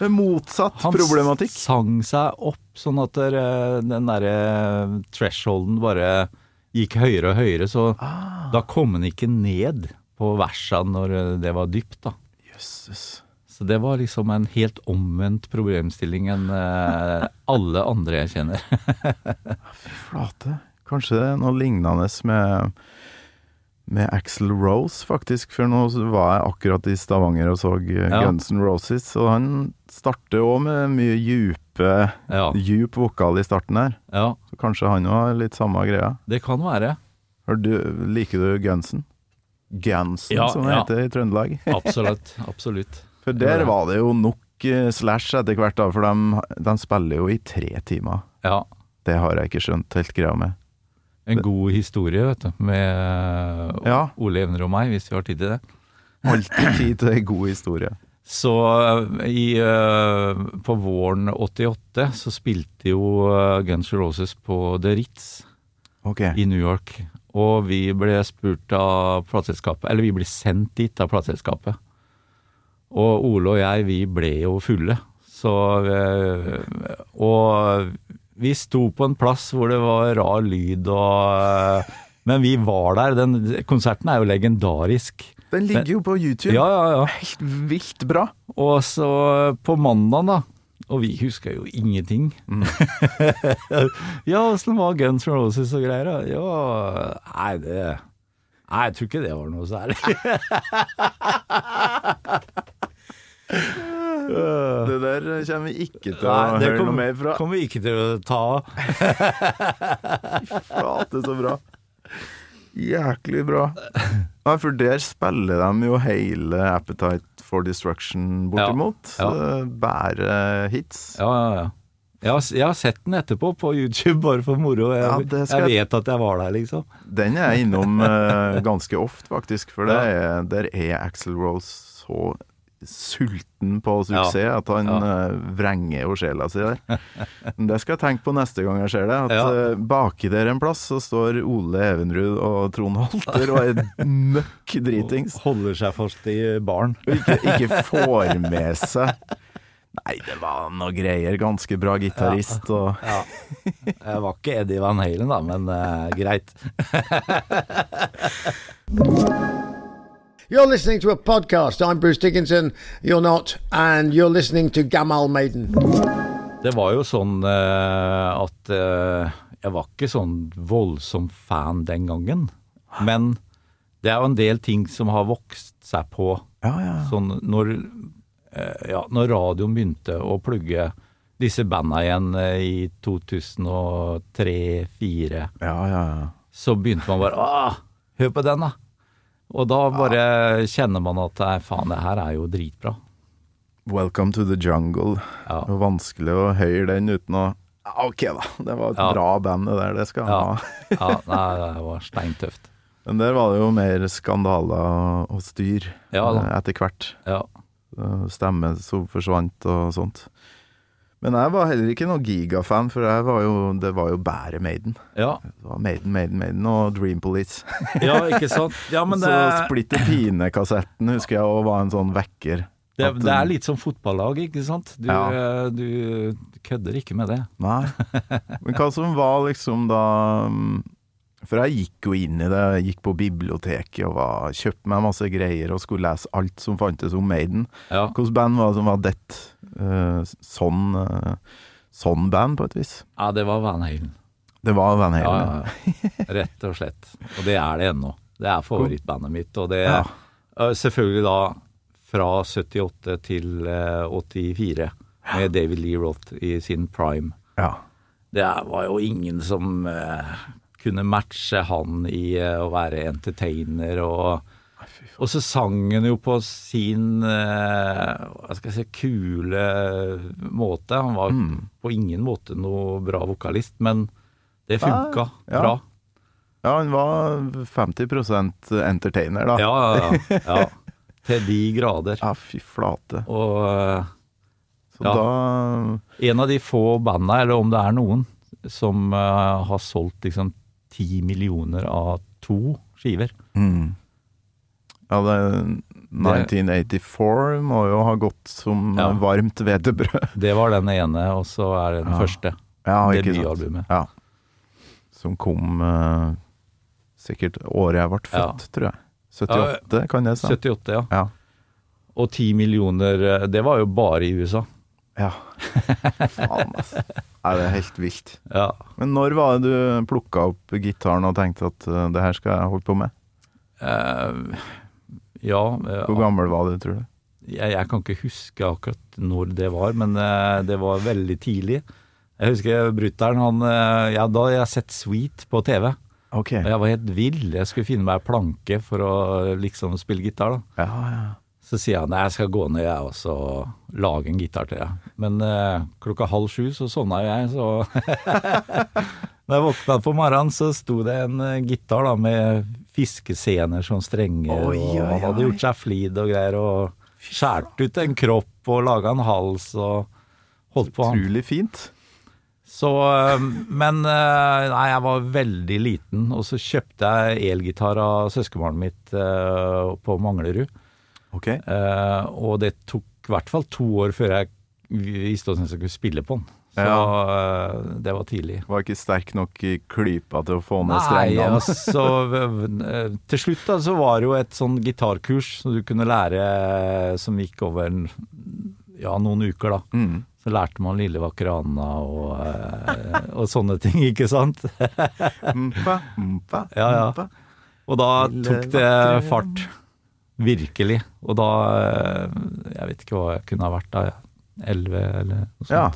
Speaker 3: Det er motsatt
Speaker 2: Han
Speaker 3: problematikk.
Speaker 2: sang seg opp sånn at der, eh, den derre thresholden bare gikk høyere og høyere, så
Speaker 3: Ah.
Speaker 2: da kom han ikke ned på versene når eh, det var dypt, da.
Speaker 3: Jøsses.
Speaker 2: Så det var liksom en helt omvendt problemstilling enn eh, alle andre jeg kjenner.
Speaker 3: Flate. Kanskje det er noe lignende med med Axel Rose, faktisk. For nå var jeg akkurat i Stavanger og så eh,
Speaker 2: Ja.
Speaker 3: Guns N' Roses, og han starter òg med mye djupe
Speaker 2: Ja,
Speaker 3: djup vokal i starten her.
Speaker 2: ja
Speaker 3: Så kanskje han òg har litt samme greia.
Speaker 2: det kan være.
Speaker 3: Du, liker du Gunsen? Gunsen,
Speaker 2: Ja,
Speaker 3: som det
Speaker 2: ja.
Speaker 3: heter i Trøndelag.
Speaker 2: Absolutt. Absolutt.
Speaker 3: For der var det jo nok eh, slash etter hvert, da, for de, de spiller jo i tre timer.
Speaker 2: Ja.
Speaker 3: Det har jeg ikke skjønt helt greia med.
Speaker 2: En god historie, vet du, med
Speaker 3: Ja.
Speaker 2: Ole Evner og meg, hvis vi har tid til det.
Speaker 3: Alltid tid til ei god historie.
Speaker 2: Så eh, i, eh, på våren 88 så spilte jo eh, Guns N' Roses på The Ritz
Speaker 3: okay.
Speaker 2: i New York. Og vi ble spurt av plateselskapet, eller vi ble sendt dit av plateselskapet. Og Ole og jeg, vi ble jo fulle. Så eh, Og vi sto på en plass hvor det var rar lyd og eh, Men vi var der. Den konserten er jo legendarisk.
Speaker 3: Den ligger jo på YouTube.
Speaker 2: Ja, ja, ja.
Speaker 3: Helt vilt bra.
Speaker 2: Og så på mandag, da. Og vi husker jo ingenting. ja, åssen var Guns N' Roses og greier? da? Ja, nei, det Nei, jeg tror ikke det var noe særlig.
Speaker 3: Det der kommer vi ikke til å
Speaker 2: Nei, høre
Speaker 3: høre noe mer fra.
Speaker 2: Det kommer vi ikke til å ta av.
Speaker 3: Flate, så bra. Jæklig bra. Ja, for der spiller de jo hele Appetite for Destruction bortimot.
Speaker 2: Ja,
Speaker 3: ja. Bare hits.
Speaker 2: Ja, ja, ja. Jeg har, jeg har sett den etterpå på YouTube, bare for moro. Jeg,
Speaker 3: Ja,
Speaker 2: jeg vet at jeg var der, liksom.
Speaker 3: Den er jeg innom uh, ganske ofte, faktisk. For det er, der er Axel Rose så sulten på suksess at han
Speaker 2: Ja.
Speaker 3: eh, vrenger jo sjela si der. Men det skal jeg tenke på neste gang jeg ser det. At
Speaker 2: Ja.
Speaker 3: eh, baki der en plass så står Ole Evenrud og Trond Holter og er møkk dritings.
Speaker 2: Holder seg fast i baren.
Speaker 3: Ikke, ikke får med seg Nei, det var noe greier. Ganske bra gitarist og
Speaker 2: Ja. Jeg var ikke Eddie Van Halen, da, men uh, greit.
Speaker 5: You're listening to a podcast. I'm Bruce Dickinson. You're not. And you're listening to Gamal Maiden.
Speaker 2: Det var jo sånn uh, at uh, jeg var ikke sånn voldsom fan den gangen. Men det er jo en del ting som har vokst seg på.
Speaker 3: Ja, ja.
Speaker 2: Sånn når, uh, ja, når radioen begynte å plugge disse banda igjen i 2003-2004,
Speaker 3: Ja, ja, ja.
Speaker 2: så begynte man bare hør på den, da! Og da bare kjenner man at faen, det her er jo dritbra.
Speaker 3: Welcome to the jungle.
Speaker 2: Ja.
Speaker 3: Det var vanskelig å høre den uten å Ja, Ok, da. Det var et
Speaker 2: Ja.
Speaker 3: bra band, det der. Det skal han
Speaker 2: Ja.
Speaker 3: ha.
Speaker 2: Ja, nei, det var steintøft.
Speaker 3: Men der var det jo mer skandaler og styr
Speaker 2: Ja
Speaker 3: eh, etter hvert.
Speaker 2: Ja.
Speaker 3: Stemme som forsvant og sånt. Men jeg var heller ikke noen gigafan, for var jo, det var jo bare Maiden.
Speaker 2: Ja,
Speaker 3: Det var Maiden, Maiden, Maiden og Dream Police.
Speaker 2: ja ikke sant? Ja, men det,
Speaker 3: Så Splitter Pine-kassetten husker jeg òg var en sånn vekker.
Speaker 2: det,
Speaker 3: At,
Speaker 2: det er litt som fotballag, ikke sant? Du,
Speaker 3: Ja.
Speaker 2: eh, du kødder ikke med det.
Speaker 3: Nei. Men hva som var liksom da mm, For jeg gikk jo inn i det. Jeg gikk på biblioteket og var, kjøpte meg masse greier og skulle lese alt som fantes om Maiden.
Speaker 2: Ja,
Speaker 3: Hvilket band var det som var det? Eh, sånn, eh, sånn band, på et vis.
Speaker 2: ja det var Van Halen.
Speaker 3: Det var Van Halen.
Speaker 2: ja, ja. Rett og slett. Og det er det ennå. Det er favorittbandet mitt. Og det
Speaker 3: Ja.
Speaker 2: eh, selvfølgelig da fra 78 til eh, 84 med David Lee Roth i sin prime.
Speaker 3: ja.
Speaker 2: Det er- var jo ingen som kunne matche han i å være entertainer og og så sang han jo på sin eh, hva skal jeg si, kule måte. Han var på ingen måte noe bra vokalist, men det funka
Speaker 3: ja.
Speaker 2: bra.
Speaker 3: ja, han var 50% entertainer, da.
Speaker 2: Ja, ja, ja, ja. Til de grader.
Speaker 3: Ja, fy flate.
Speaker 2: Og eh,
Speaker 3: Så
Speaker 2: Ja.
Speaker 3: da
Speaker 2: en av de få banda, eller om det er noen, som eh, har solgt liksom ti millioner av to skiver.
Speaker 3: mm. Ja, det 1984 må jo ha gått som
Speaker 2: Ja.
Speaker 3: varmt hvetebrød.
Speaker 2: Det var den ene, og så er det den
Speaker 3: Ja.
Speaker 2: første.
Speaker 3: Ja.
Speaker 2: Debutalbumet.
Speaker 3: Ja. Som kom uh, sikkert året jeg ble født, tror jeg. 78, kan jeg si.
Speaker 2: 78, ja.
Speaker 3: Ja.
Speaker 2: Og ti millioner, eh, det var jo bare i USA.
Speaker 3: ja. Faen, altså. Nei, det er helt vilt.
Speaker 2: Ja.
Speaker 3: Men når var det du plukka opp gitaren og tenkte at uh, det her skal jeg holde på med?
Speaker 2: Eh, ja eh,
Speaker 3: Hvor gammel var du, tror du?
Speaker 2: jeg, jeg kan ikke huske akkurat når det var, men eh, det var veldig tidlig. Jeg husker brutter'n, han eh, Ja, da hadde jeg sett Sweet på TV.
Speaker 3: Okay.
Speaker 2: Og jeg var helt vill. Jeg skulle finne meg ei planke for å liksom spille gitar, da.
Speaker 3: Ja, ja.
Speaker 2: Så sier han nei, jeg skal gå ned jeg og lage en gitar til deg. Men eh, klokka halv sju så sovna jeg, så Da jeg våkna på morgenen, så sto det en gitar da med fiskescener som strenger,
Speaker 3: Oi,
Speaker 2: og
Speaker 3: oi,
Speaker 2: han hadde gjort seg flid og greier. og skjært ut en kropp og laga en hals og holdt på.
Speaker 3: Utrolig fint.
Speaker 2: Så, men eh, nei, jeg var veldig liten, og så kjøpte jeg elgitar av søskenbarnet mitt eh, på Manglerud.
Speaker 3: Ok.
Speaker 2: Eh, og det tok i hvert fall to år før jeg visste hvordan jeg skulle spille på den. Så ja. det var tidlig.
Speaker 3: Var ikke sterk nok i klypa til å få ned
Speaker 2: Nei,
Speaker 3: strengene.
Speaker 2: altså eh, Til slutt da, så var det jo et sånn gitarkurs som du kunne lære eh, som gikk over en, ja, noen uker, da.
Speaker 3: Mm.
Speaker 2: Så lærte man Lille vakre Anna og, eh, og sånne ting, ikke sant?
Speaker 3: Mpa, mpa,
Speaker 2: Ja, ja. Og da tok det fart. Virkelig. Og da eh, Jeg vet ikke hva jeg kunne ha vært da. Elleve eller noe sånt.
Speaker 3: Ja.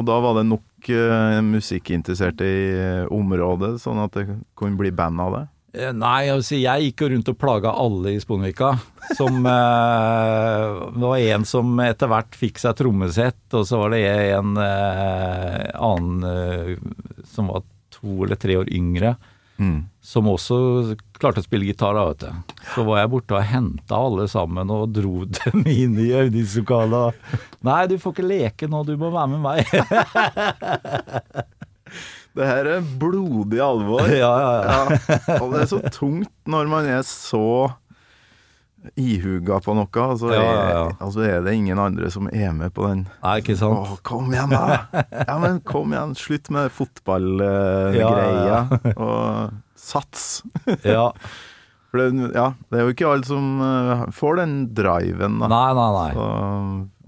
Speaker 3: Og da var det nok uh, musikkinteresserte i uh, området, sånn at det kunne bli band av det?
Speaker 2: Eh, Nei, si, jeg gikk jo rundt og plaga alle i Sponvika. Som eh, Det var en som etter hvert fikk seg trommesett, og så var det en eh, annen som var to eller tre år yngre,
Speaker 3: Mm.
Speaker 2: som også klarte å spille gitar. da, vet du. Så var jeg borte og henta alle sammen og dro dem inn i øvingslokalet. Nei, du får ikke leke nå, du må være med meg.
Speaker 3: Det her er blodig alvor.
Speaker 2: ja, ja, ja.
Speaker 3: Ja, og det er så tungt når man er så ihuga på noe, altså,
Speaker 2: Ja, ja, ja.
Speaker 3: altså er det ingen andre som er med på den.
Speaker 2: Nei, ikke sant?
Speaker 3: Å, kom igjen, da! Ja, men kom igjen. Slutt med fotballgreia,
Speaker 2: ja,
Speaker 3: og sats.
Speaker 2: Ja.
Speaker 3: For det, ja, det er jo ikke alle som uh, får den driven, da.
Speaker 2: Nei, nei, nei.
Speaker 3: Så,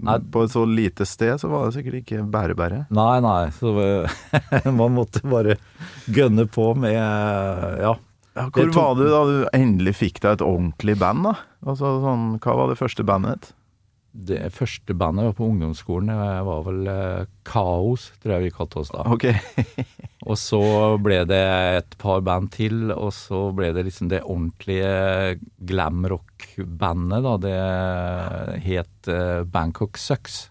Speaker 2: Nei.
Speaker 3: På et så lite sted så var det sikkert ikke bære-bære.
Speaker 2: Nei, nei. Så eh, man måtte bare gønne på med eh, Ja.
Speaker 3: Ja, hvor var du da du endelig fikk deg et ordentlig band, da? Altså, sånn, hva var det første bandet ditt?
Speaker 2: Det første bandet var på ungdomsskolen. Det var vel eh, Kaos, tror jeg vi kalte oss da.
Speaker 3: Ok.
Speaker 2: Og så ble det et par band til, og så ble det liksom det ordentlige glamrock-bandet, da. Det het eh, Bangkok Sucks.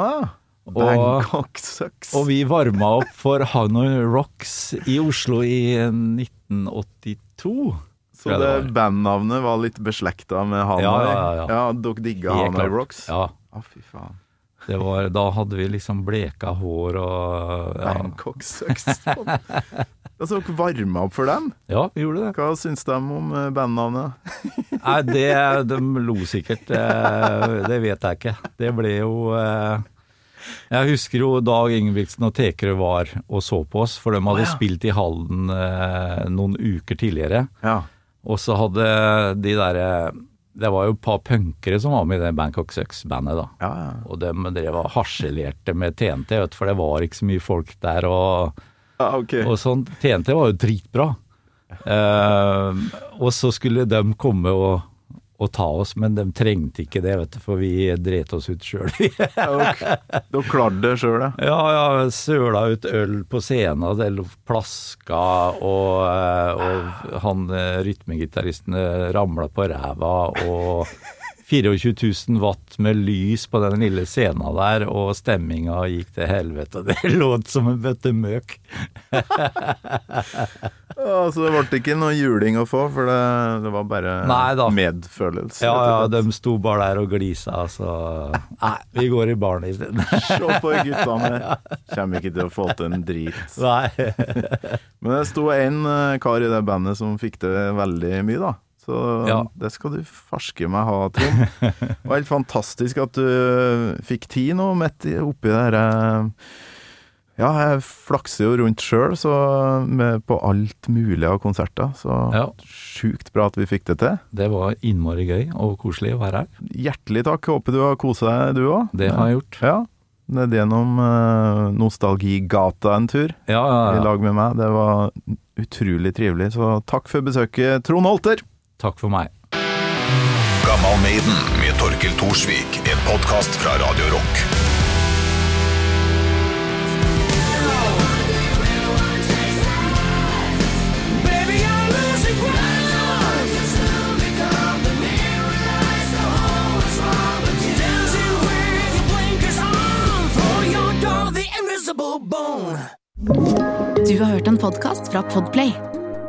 Speaker 3: Ah, Bangkok sucks.
Speaker 2: Og vi varma opp for Hanoi Rocks i Oslo i 1982.
Speaker 3: så det
Speaker 2: det
Speaker 3: bandnavnet var litt beslekta med Hanoi?
Speaker 2: Ja, ja, ja, ja.
Speaker 3: dere digga Hanoi. Rocks?
Speaker 2: Ja.
Speaker 3: Å, fy faen.
Speaker 2: Det var, da hadde vi liksom bleka hår og ja.
Speaker 3: Bangkok sucks. altså, dere varma opp for dem?
Speaker 2: ja, vi gjorde det.
Speaker 3: Hva syns de om eh, bandnavnet?
Speaker 2: Nei, det De lo sikkert. eh, Det vet jeg ikke. Det ble jo eh, Jeg husker jo Dag Ingebrigtsen og Tekerø var og så på oss, for de hadde
Speaker 3: oh, ja.
Speaker 2: spilt i Halden noen uker tidligere.
Speaker 3: Ja.
Speaker 2: Og så hadde de derre Det var jo et par punkere som var med i det Bangkok Sucks-bandet, da.
Speaker 3: Ja, ja.
Speaker 2: Og de drev og harselerte med TNT, vet for det var ikke så mye folk der. og
Speaker 3: ja okay.
Speaker 2: og sånn, TNT var jo dritbra. Eh, og så skulle de komme og, og ta oss, men de trengte ikke det, vet du, for vi dret oss ut sjøl.
Speaker 3: Dere dere klarte det sjøl, ja?
Speaker 2: ja, ja, søla ut øl på scenen, det lå plaska, og, eh, og han eh, rytmegitaristen eh, ramla på ræva, og 24 000 watt med lys på den lille scenen der, og stemminga gikk til helvete. Det låt som en bøtte møk.
Speaker 3: Ja, Så det ble ikke noe juling å få, for det, det var bare
Speaker 2: Nei
Speaker 3: medfølelse?
Speaker 2: Ja, ja, de sto bare der og glisa, så Nei, vi går i baren isteden.
Speaker 3: Se på guttene. Kommer ikke til å få til en drit.
Speaker 2: Nei.
Speaker 3: Men det sto en eh, kar i det bandet som fikk det veldig mye, da. Så
Speaker 2: Ja.
Speaker 3: det skal du farske meg ha, Trond. Det var helt fantastisk at du fikk tid nå midt oppi det her eh, Ja, jeg flakser jo rundt sjøl, på alt mulig av konserter. Så
Speaker 2: Ja.
Speaker 3: sjukt bra at vi fikk det til.
Speaker 2: Det var innmari gøy og koselig å være her.
Speaker 3: Hjertelig takk. Håper du har kosa deg, du òg.
Speaker 2: Det har jeg gjort.
Speaker 3: Ja. Ned gjennom uh, Nostalgigata en tur
Speaker 2: Ja, ja,
Speaker 3: i lag med meg. Det var utrolig trivelig, så takk for besøket, Trond Holter.
Speaker 2: Takk for meg.
Speaker 6: Gammal Maiden med Torkel Thorsvik, en podkast fra Radio Rock.
Speaker 1: Du har hørt en podcast fra Podplay.